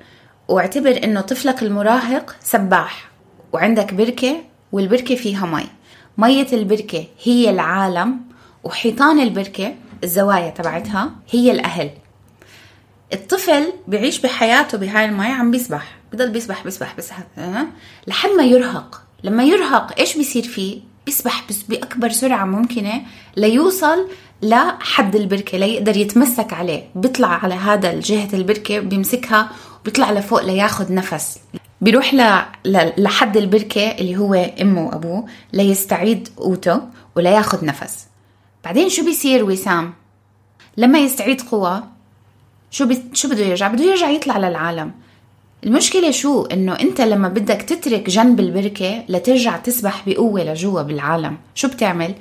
واعتبر إنه طفلك المراهق سباح وعندك بركة والبركة فيها مي. مية البركة هي العالم وحيطان البركة الزوايا تبعتها هي الأهل. الطفل بيعيش بحياته بهاي المي عم بيسبح بضل بيسبح بيسبح بيسبح؟ لحد ما يرهق. لما يرهق إيش بيصير فيه؟ بيسبح بأكبر سرعة ممكنة ليوصل لحد البركة ليقدر يتمسك عليه. بيطلع على هذا جهه البركة بيمسكها وبيطلع لفوق لياخذ نفس. بيروح ل... ل... لحد البركة اللي هو أمه وأبوه ليستعيد قوته ولياخذ نفس. بعدين شو بيصير وسام؟ لما يستعيد قوة شو بي... شو بده يرجع؟ بده يرجع يطلع للعالم. المشكلة شو؟ إنه أنت لما بدك تترك جنب البركة لترجع تسبح بقوة لجوا بالعالم. شو بتعمل؟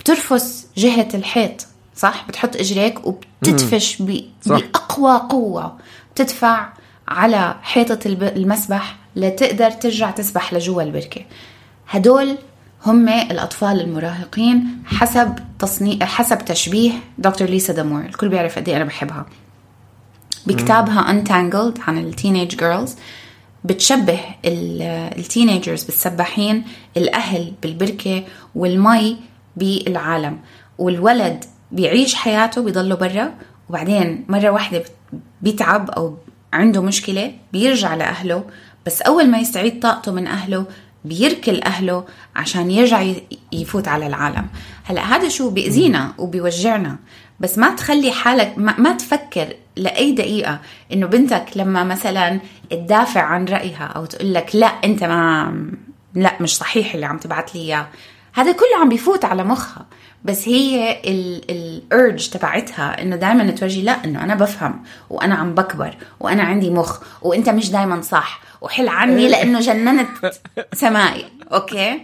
بترفس جهة الحيط صح؟ بتحط إجريك وبتدفش ب... بأقوى قوة. بتدفع على حيطة المسبح لتقدر ترجع تسبح لجوا البركة هدول هم الأطفال المراهقين حسب تصنيع حسب تشبيه دكتور ليسا دامور الكل بيعرف قد إيه أنا بحبها. بكتابها Untangled عن ال teenage girls بتشبه ال teenagers بالسباحين الأهل بالبركة والمي بالعالم. والولد بيعيش حياته بيضله برا. وبعدين مرة واحدة بيتعب أو عنده مشكلة بيرجع لأهله. بس أول ما يستعيد طاقته من أهله بيركل أهله عشان يرجع يفوت على العالم. هلأ هذا شو؟ بيأذينا وبيوجعنا. بس ما تخلي حالك ما, ما تفكر لأي دقيقة إنه بنتك لما مثلا تدافع عن رأيها أو تقول لك لأ أنت ما لأ مش صحيح اللي عم تبعت لي إياه. هذا كله عم بيفوت على مخها. بس هي ال urge تبعتها إنه دائما تورجي لا إنه أنا بفهم وأنا عم بكبر وأنا عندي مخ وأنت مش دائما صح وحل عني لأنه جننت [LAUGHS] سمائي okay؟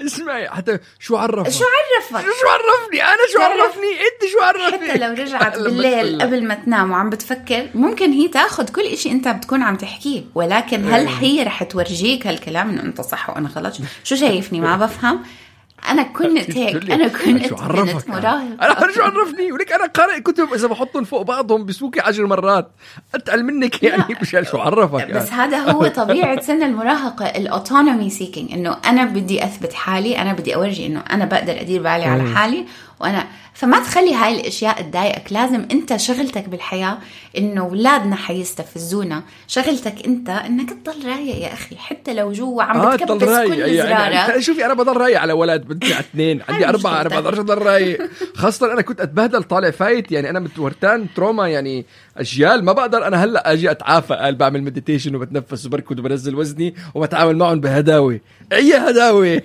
اسمعي حتى شو عرفك؟ شو عرفك؟ شو عرفني؟ أنا شو عرفني؟ أنت شو عرفني؟ حتى لو رجعت [LAUGHS] بالليل قبل ما تنام وعم بتفكر ممكن هي تاخذ كل إشي أنت بتكون عم تحكيه ولكن هل هي رح تورجيك هالكلام إنه أنت صح وأنا غلط. شو شايفني؟ ما [LAUGHS] بفهم. أنا كنت هيك أنا كنت شو عرفك؟ مراهق. أنا شو عرفني؟ ولك أنا قارئ كتب إذا بحطهم فوق بعضهم بسوقي عشر مرات. أتقل منك يعني مش شو عرفك يعني. بس هذا هو طبيعة سن المراهقة ال autonomy seeking إنه أنا بدي أثبت حالي أنا بدي أورجي إنه أنا بقدر أدير بالي على حالي وأنا فما تخلي هاي الأشياء تضايقك لازم أنت شغلتك بالحياة إنه أولادنا حيستفزونا. شغلتك أنت إنك تضل رايق يا أخي حتى لو جوا عم آه بتكبس كل يعني زرارك يعني شوفي أنا بضل رايق على ولد بدي على اثنين عندي أربعة أنا بقدرش اضل رايق. خاصة أنا كنت أتبهدل طالع فايت يعني أنا متورت ال trauma يعني أجيال ما بقدر. أنا هلأ أجي أتعافى قال بعمل meditation وبتنفس وبركض وبنزل وزني وبتعامل معهم بهداوة. أي هداوة؟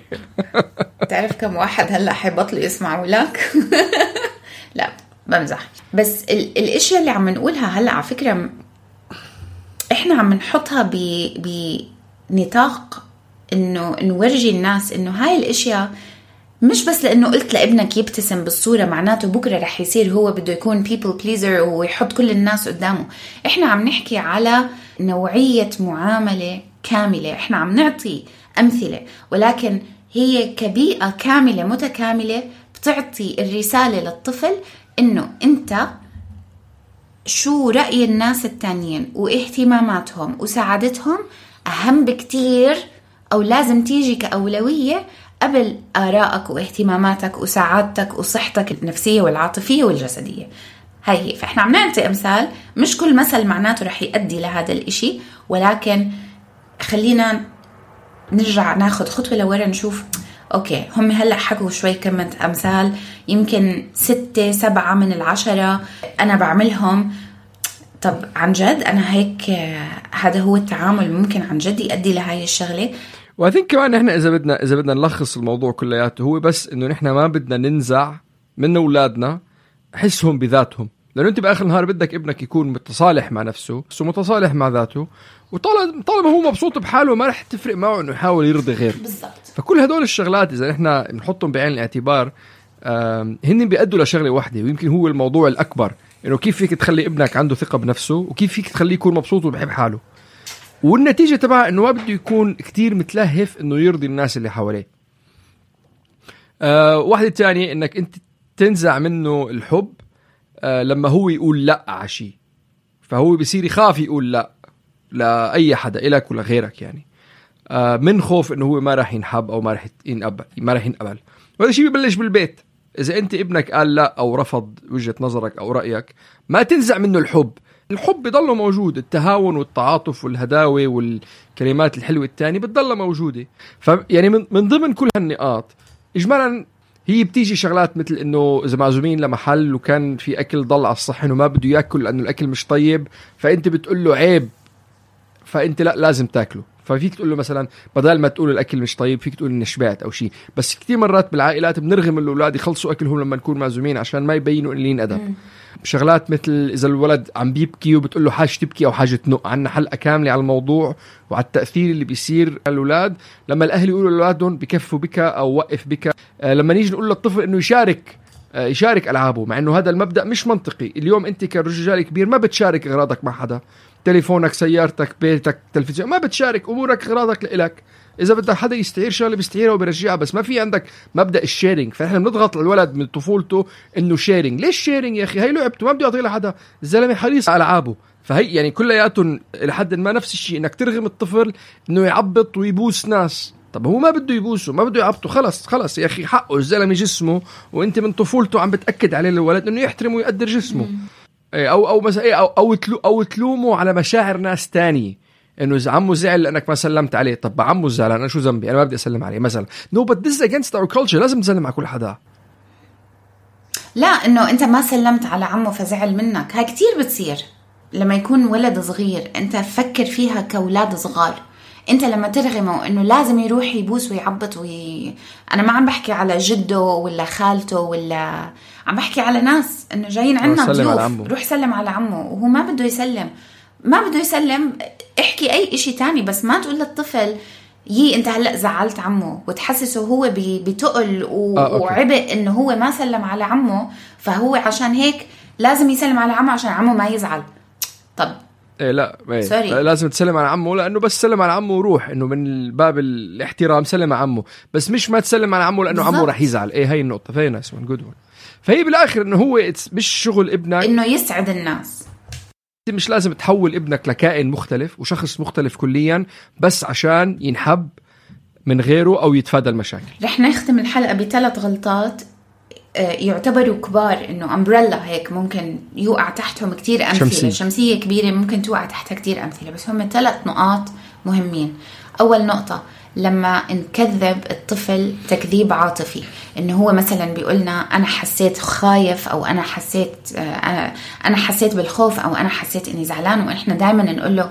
بتعرف كم واحد هلأ حيبطلوا يسمعوا لك [LAUGHS] لا. بمزح. بس ال- الاشياء اللي عم نقولها هلأ على فكرة إحنا عم نحطها بنطاق إنه نورجي الناس إنه هاي الاشياء مش بس لأنه قلت لابنك يبتسم بالصورة معناته بكرة رح يصير هو بده يكون بيبل بليزر ويحط كل الناس قدامه. إحنا عم نحكي على نوعية معاملة كاملة. إحنا عم نعطي أمثلة ولكن هي كبيئة كاملة متكاملة بتعطي الرسالة للطفل إنه أنت شو رأي الناس التانيين واهتماماتهم وسعادتهم أهم بكتير أو لازم تيجي كأولوية قبل آرائك واهتماماتك وسعادتك وصحتك النفسية والعاطفية والجسدية. هاي هي. فإحنا عم نعطي أمثال. مش كل مثل معناته رح يؤدي لهذا الإشي ولكن خلينا نرجع ناخذ خطوة لورا نشوف أوكي هم هلأ حكوا شوي كم أمثال يمكن ستة سبعة من العشرة أنا بعملهم. طب عن جد أنا هيك هذا هو التعامل ممكن عن جد يؤدي لهاي الشغلة؟ واثينك كمان إحنا إذا بدنا إذا بدنا نلخص الموضوع كلياته هو بس إنه نحن ما بدنا ننزع من أولادنا حسهم بذاتهم. لأنه أنت بآخر النهار بدك ابنك يكون متصالح مع نفسه ومتصالح مع ذاته. وطالما طالما هو مبسوط بحاله ما رح تفرق معه إنه يحاول يرضي غيره. بالضبط. فكل هدول الشغلات إذا إحنا بنحطهم بعين الاعتبار هن بيأدوا لشغلة واحدة ويمكن هو الموضوع الأكبر إنه كيف فيك تخلي ابنك عنده ثقة بنفسه وكيف فيك تخليه يكون مبسوط وبحب حاله. والنتيجة تبعها إنه ما بده يكون كتير متلهف إنه يرضي الناس اللي حواليه. آه واحدة تانية إنك أنت تنزع منه الحب آه لما هو يقول لا على شيء. فهو بصير يخاف يقول لا. لاي حدا إلك ولا غيرك يعني. آه من خوف إنه هو ما راح ينحب أو ما راح ينقبل ما راح ينقبل. وهذا الشيء ببلش بالبيت. إذا أنت ابنك قال لا أو رفض وجهة نظرك أو رأيك ما تنزع منه الحب. الحب بضله موجود التهاون والتعاطف والهداوة والكلمات الحلوة الثانية بتضلها موجودة. ف يعني من, من ضمن كل هالنقاط اجمالا هي بتيجي شغلات مثل إنه إذا معزومين لمحل وكان في أكل ضل على الصحن وما بده يأكل لأنه الأكل مش طيب فأنت بتقول له عيب. فانت لا لازم تاكله. ففيك تقول له مثلا بدل ما تقول الأكل مش طيب فيك تقول اني شبعت أو شيء بس كثير مرات بالعائلات بنرغم الاولاد يخلصوا أكلهم لما نكون معزومين عشان ما يبينوا قليلين أدب. شغلات مثل إذا الولد عم بيبكي وبتقول له حاجة تبكي أو حاجة تنق عنا حلقة كاملة على الموضوع وعلى التأثير اللي بيصير على الأولاد. لما الأهل يقولوا لأولادهم بكفوا بك أو وقف بك. آه لما نيجي نقول للطفل إنه يشارك آه يشارك ألعابه مع إنه هذا المبدأ مش منطقي. اليوم أنت كرجال كبير ما بتشارك إغراضك مع حدا. تليفونك سيارتك بيتك تلفزيون ما بتشارك أمورك أغراضك لإلك. إذا بدك حدا يستعير شغلة بيستعيرها وبيرجعها بس ما في عندك مبدأ ال sharing فاحنا بنضغط الولد من طفولته إنه sharing ليش sharing يا أخي؟ هي لعبته ما بده يعطيها لحدا. الزلمة حريص على ألعابه. فهي يعني كلياتهم لحد ما نفس الشيء إنك ترغم الطفل إنه يعبط ويبوس ناس. طب هو ما بده يبوسه ما بده يعبطه. خلص خلص يا أخي حقه الزلمة جسمه وأنت من طفولته عم بتأكد عليه الولد إنه يحترم ويقدر جسمه. أو أو مثلا إيه، أو أو, تلو أو تلومه على مشاعر ناس تانية إنه إذا عمه زعل لأنك ما سلمت عليه. طب عمه زعلان أنا شو ذنبي؟ أنا ما بدي أسلم عليه مثلا. no but this against our culture لازم تسلم على كل حدا. لا إنه أنت ما سلمت على عمه فزعل منك. هاي كتير بتصير. لما يكون ولد صغير أنت فكر فيها كأولاد صغار. أنت لما ترغمه إنه لازم يروح يبوس ويعبط وي... أنا ما عم بحكي على جده ولا خالته ولا عم بحكي على ناس إنه جايين عنا ضيوف. روح سلم على عمه. وهو ما بده يسلم. ما بده يسلم. احكي أي إشي تاني بس ما تقول للطفل يي أنت هلأ زعلت عمه. وتحسسه هو بتقل و... آه، وعبء إنه هو ما سلم على عمه. فهو عشان هيك لازم يسلم على عمه عشان عمه ما يزعل. طب. إيه لا إيه. سوري. لازم تسلم على عمه لأنه بس سلم على عمه وروح. إنه من باب الاحترام سلم على عمه. بس مش ما تسلم على عمه لأنه عمه راح يزعل. إيه هي النقطة. فهي ناس جود فهي بالآخر إنه هو مش شغل ابنك. إنه يسعد الناس. مش لازم تحول ابنك لكائن مختلف وشخص مختلف كليا بس عشان ينحب من غيره أو يتفادى المشاكل. رح نختم الحلقة بثلاث غلطات آه، يعتبروا كبار إنه امبريلا هيك ممكن يوقع تحتهم كتير أمثلة. شمسية. شمسية كبيرة ممكن توقع تحتها كتير أمثلة بس هم ثلاث نقاط مهمين. أول نقطة لما نكذب الطفل تكذيب عاطفي. انه هو مثلا بيقولنا أنا حسيت خايف أو أنا حسيت آه، أنا حسيت بالخوف أو أنا حسيت إني زعلان. وإحنا دائما نقول له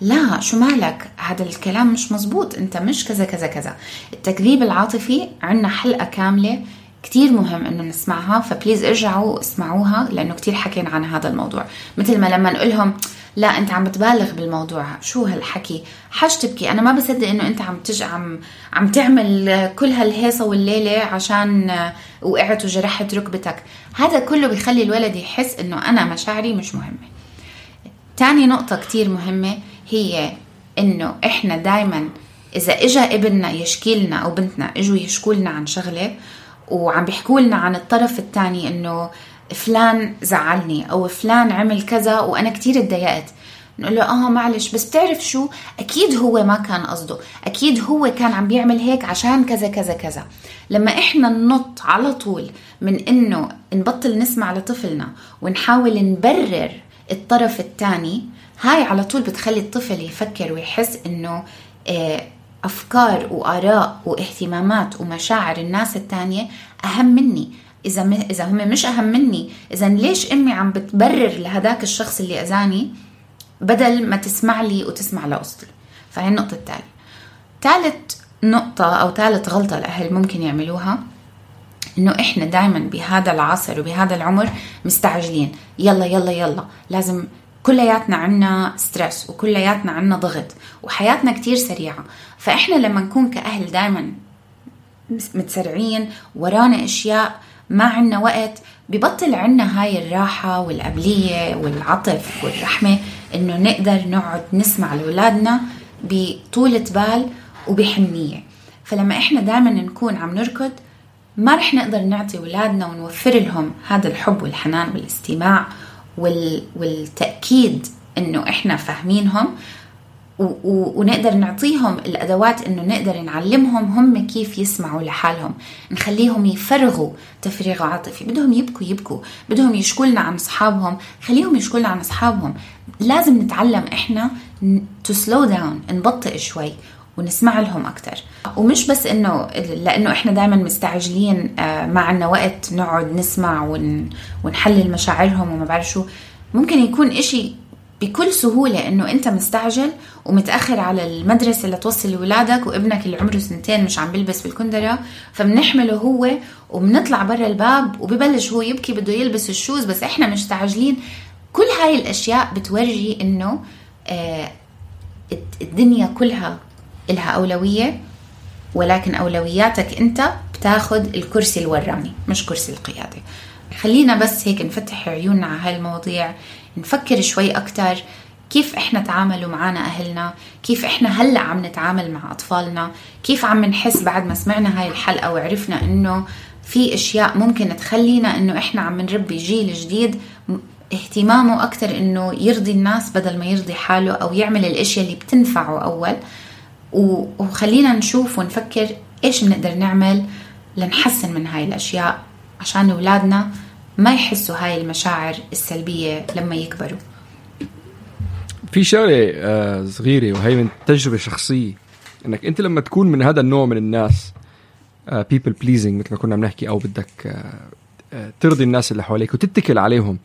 لا شو مالك؟ هذا الكلام مش مزبوط أنت مش كذا كذا كذا. التكذيب العاطفي عندنا حلقة كاملة كتير مهم إنه نسمعها فبليز ارجعوا اسمعوها لأنه كتير حكينا عن هذا الموضوع. مثل ما لما نقول لهم لا أنت عم بتبالغ بالموضوع شو هالحكي؟ حاج تبكي. أنا ما بصدق إنه أنت عم تج عم عم تعمل كل هالهيصة والليلة عشان وقعت وجرحت ركبتك. هذا كله بيخلي الولد يحس إنه أنا مشاعري مش مهمة. تاني نقطة كتير مهمة هي إنه إحنا دايما إذا إجا ابننا يشكي لنا أو بنتنا إجوا يشكوا لنا عن شغلة وعم بيحكوا لنا عن الطرف الثاني إنه فلان زعلني أو فلان عمل كذا وأنا كتير اتضايقت. نقول له آه معلش بس بتعرف شو؟ أكيد هو ما كان قصده. أكيد هو كان عم بيعمل هيك عشان كذا كذا كذا. لما إحنا ننط على طول من إنه نبطل نسمع لطفلنا ونحاول نبرر الطرف الثاني هاي على طول بتخلي الطفل يفكر ويحس إنه أفكار وآراء واهتمامات ومشاعر الناس الثانية أهم مني. إذا م... إذا هم مش أهم مني إذا ليش امي عم بتبرر لهداك الشخص اللي أذاني بدل ما تسمع لي وتسمع لقصتي فهي النقطة الثانية ثالث نقطة أو ثالث غلطة الأهل ممكن يعملوها إنه إحنا دائما بهذا العصر وبهذا العمر مستعجلين. يلا يلا يلا لازم كلياتنا عنا ستريس وكلياتنا عنا ضغط وحياتنا كتير سريعة. فإحنا لما نكون كأهل دائما متسرعين ورانا أشياء ما عنا وقت ببطل عنا هاي الراحة والقبلية والعطف والرحمة إنه نقدر نقعد نسمع لأولادنا بطولة بال وبحنية. فلما إحنا دائما نكون عم نركض ما رح نقدر نعطي أولادنا ونوفر لهم هذا الحب والحنان والاستماع وال... والتأكيد إنه إحنا فاهمينهم ونقدر نعطيهم الأدوات إنه نقدر نعلمهم هم كيف يسمعوا لحالهم نخليهم يفرغوا تفريغ عاطفي بدهم يبكوا يبكوا بدهم يشكوا لنا عن أصحابهم خليهم يشكوا لنا عن أصحابهم. لازم نتعلم إحنا to slow down نبطئ شوي. ونسمع لهم أكثر ومش بس إنه لأنه إحنا دائما مستعجلين آه، ما عنا وقت نقعد نسمع ونحلل مشاعرهم وما بعرف شو. ممكن يكون إشي بكل سهولة إنه أنت مستعجل ومتأخر على المدرسة اللي توصل لولادك وابنك اللي عمره سنتين مش عم بيلبس بالكندرة. فبنحمله هو وبنطلع برا الباب وببلش هو يبكي بده يلبس الشوز. بس إحنا مستعجلين. كل هاي الأشياء بتورجي إنه آه الدنيا كلها إلها أولوية ولكن أولوياتك أنت بتاخد الكرسي الوراني مش كرسي القيادة. خلينا بس هيك نفتح عيوننا على هاي المواضيع نفكر شوي أكتر كيف إحنا تعاملوا معنا أهلنا؟ كيف إحنا هلأ عم نتعامل مع أطفالنا؟ كيف عم نحس بعد ما سمعنا هاي الحلقة وعرفنا إنه في أشياء ممكن تخلينا إنه إحنا عم نربي جيل جديد؟ اهتمامه أكثر إنه يرضي الناس بدل ما يرضي حاله أو يعمل الأشياء اللي بتنفعه أول. وخلينا نشوف ونفكر إيش بنقدر نعمل لنحسن من هاي الأشياء عشان أولادنا ما يحسوا هاي المشاعر السلبية لما يكبروا. في شغلة آه، صغيرة وهي من تجربة شخصية إنك أنت لما تكون من هذا النوع من الناس people آه، pleasing مثل ما كنا عم نحكي أو بدك آه، ترضي الناس اللي حواليك وتتكل عليهم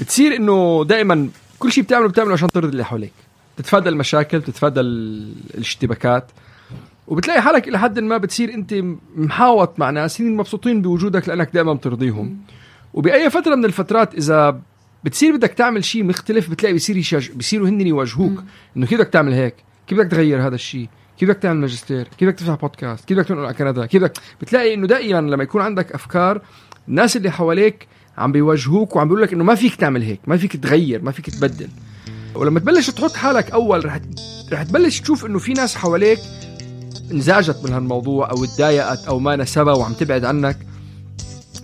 بتصير إنه دائما كل شيء بتعمله بتعمله عشان ترضي اللي حواليك. تتفادى المشاكل تتفادى الاشتباكات. وبتلاقي حالك إلى حد ما بتصير أنت محاوط مع ناس مبسوطين بوجودك لأنك دائما بترضيهم. وبأي فترة من الفترات إذا بتصير بدك تعمل شيء مختلف بتلاقي بصير يشج... بصيروا هن يواجهوك إنه كيف بدك تعمل هيك؟ كيف بدك تغير هذا الشيء؟ كيف بدك تعمل ماجستير؟ كيف بدك تفتح بودكاست كيف بدك تنقل على كندا؟ كيف بدك بتلاقي إنه دائما لما يكون عندك أفكار الناس اللي حواليك عم بيواجهوك وعم بيقولوا لك إنه ما فيك تعمل هيك ما فيك تغير ما فيك تبدل. ولما تبلش تحط حالك أول رح رح تبلش تشوف إنه في ناس حواليك انزعجت من هالموضوع أو تضايقت أو ما نسبها وعم تبعد عنك.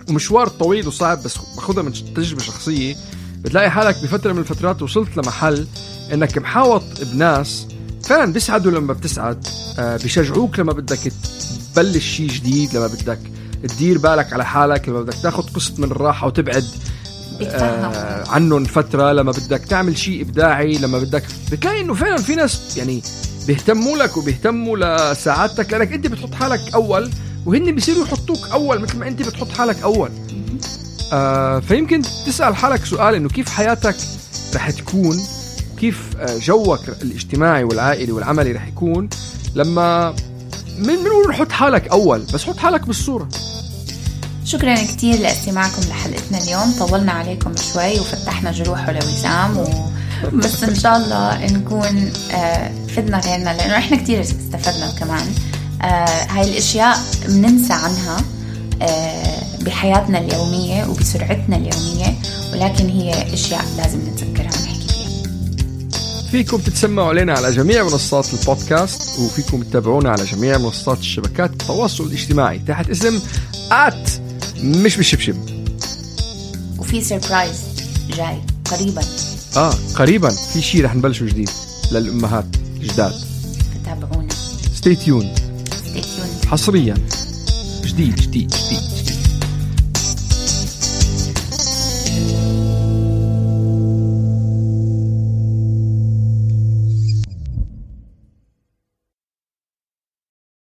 ومشوار طويل وصعب بس باخذها من تجربة شخصية. بتلاقي حالك بفترة من الفترات وصلت لمحل إنك محاوط بناس فعلا بيسعدوا لما بتسعد آه بيشجعوك لما بدك تبلش شيء جديد لما بدك تدير بالك على حالك لما بدك تاخذ قسط من الراحة وتبعد آه عنهم فترة لما بدك تعمل شيء إبداعي لما بدك بتلاقي إنه فعلا في ناس يعني بيهتموا لك وبيهتموا لسعادتك لأنك أنت بتحط حالك أول وهن بيصيروا يحطوك أول مثل ما أنت بتحط حالك أول. آه فيمكن تسأل حالك سؤال إنه كيف حياتك رح تكون؟ كيف آه، جوك الاجتماعي والعائلي والعملي رح يكون؟ لما من بنقول نحط حالك أول؟ بس حط حالك بالصورة. شكرا كثير لاستماعكم لحلقتنا اليوم. طولنا عليكم شوي وفتحنا جروحه لوسام و... بس إن شاء الله نكون آه، فدنا غيرنا لأنه إحنا كثير استفدنا كمان. آه، هاي الأشياء بننسى عنها آه، بحياتنا اليومية وبسرعتنا اليومية ولكن هي أشياء لازم نتذكرها ونحكي فيها. فيكم تتسمعوا علينا على جميع منصات البودكاست وفيكم تتابعونا على جميع منصات الشبكات التواصل الاجتماعي تحت اسم آت مش بالشبشب. وفي سربرايز جاي قريبا. آه قريبا. في شيء رح نبلشه جديد للأمهات الجداد. تابعونا ستي تيون ستي تيون حصريا. جديد جديد جديد.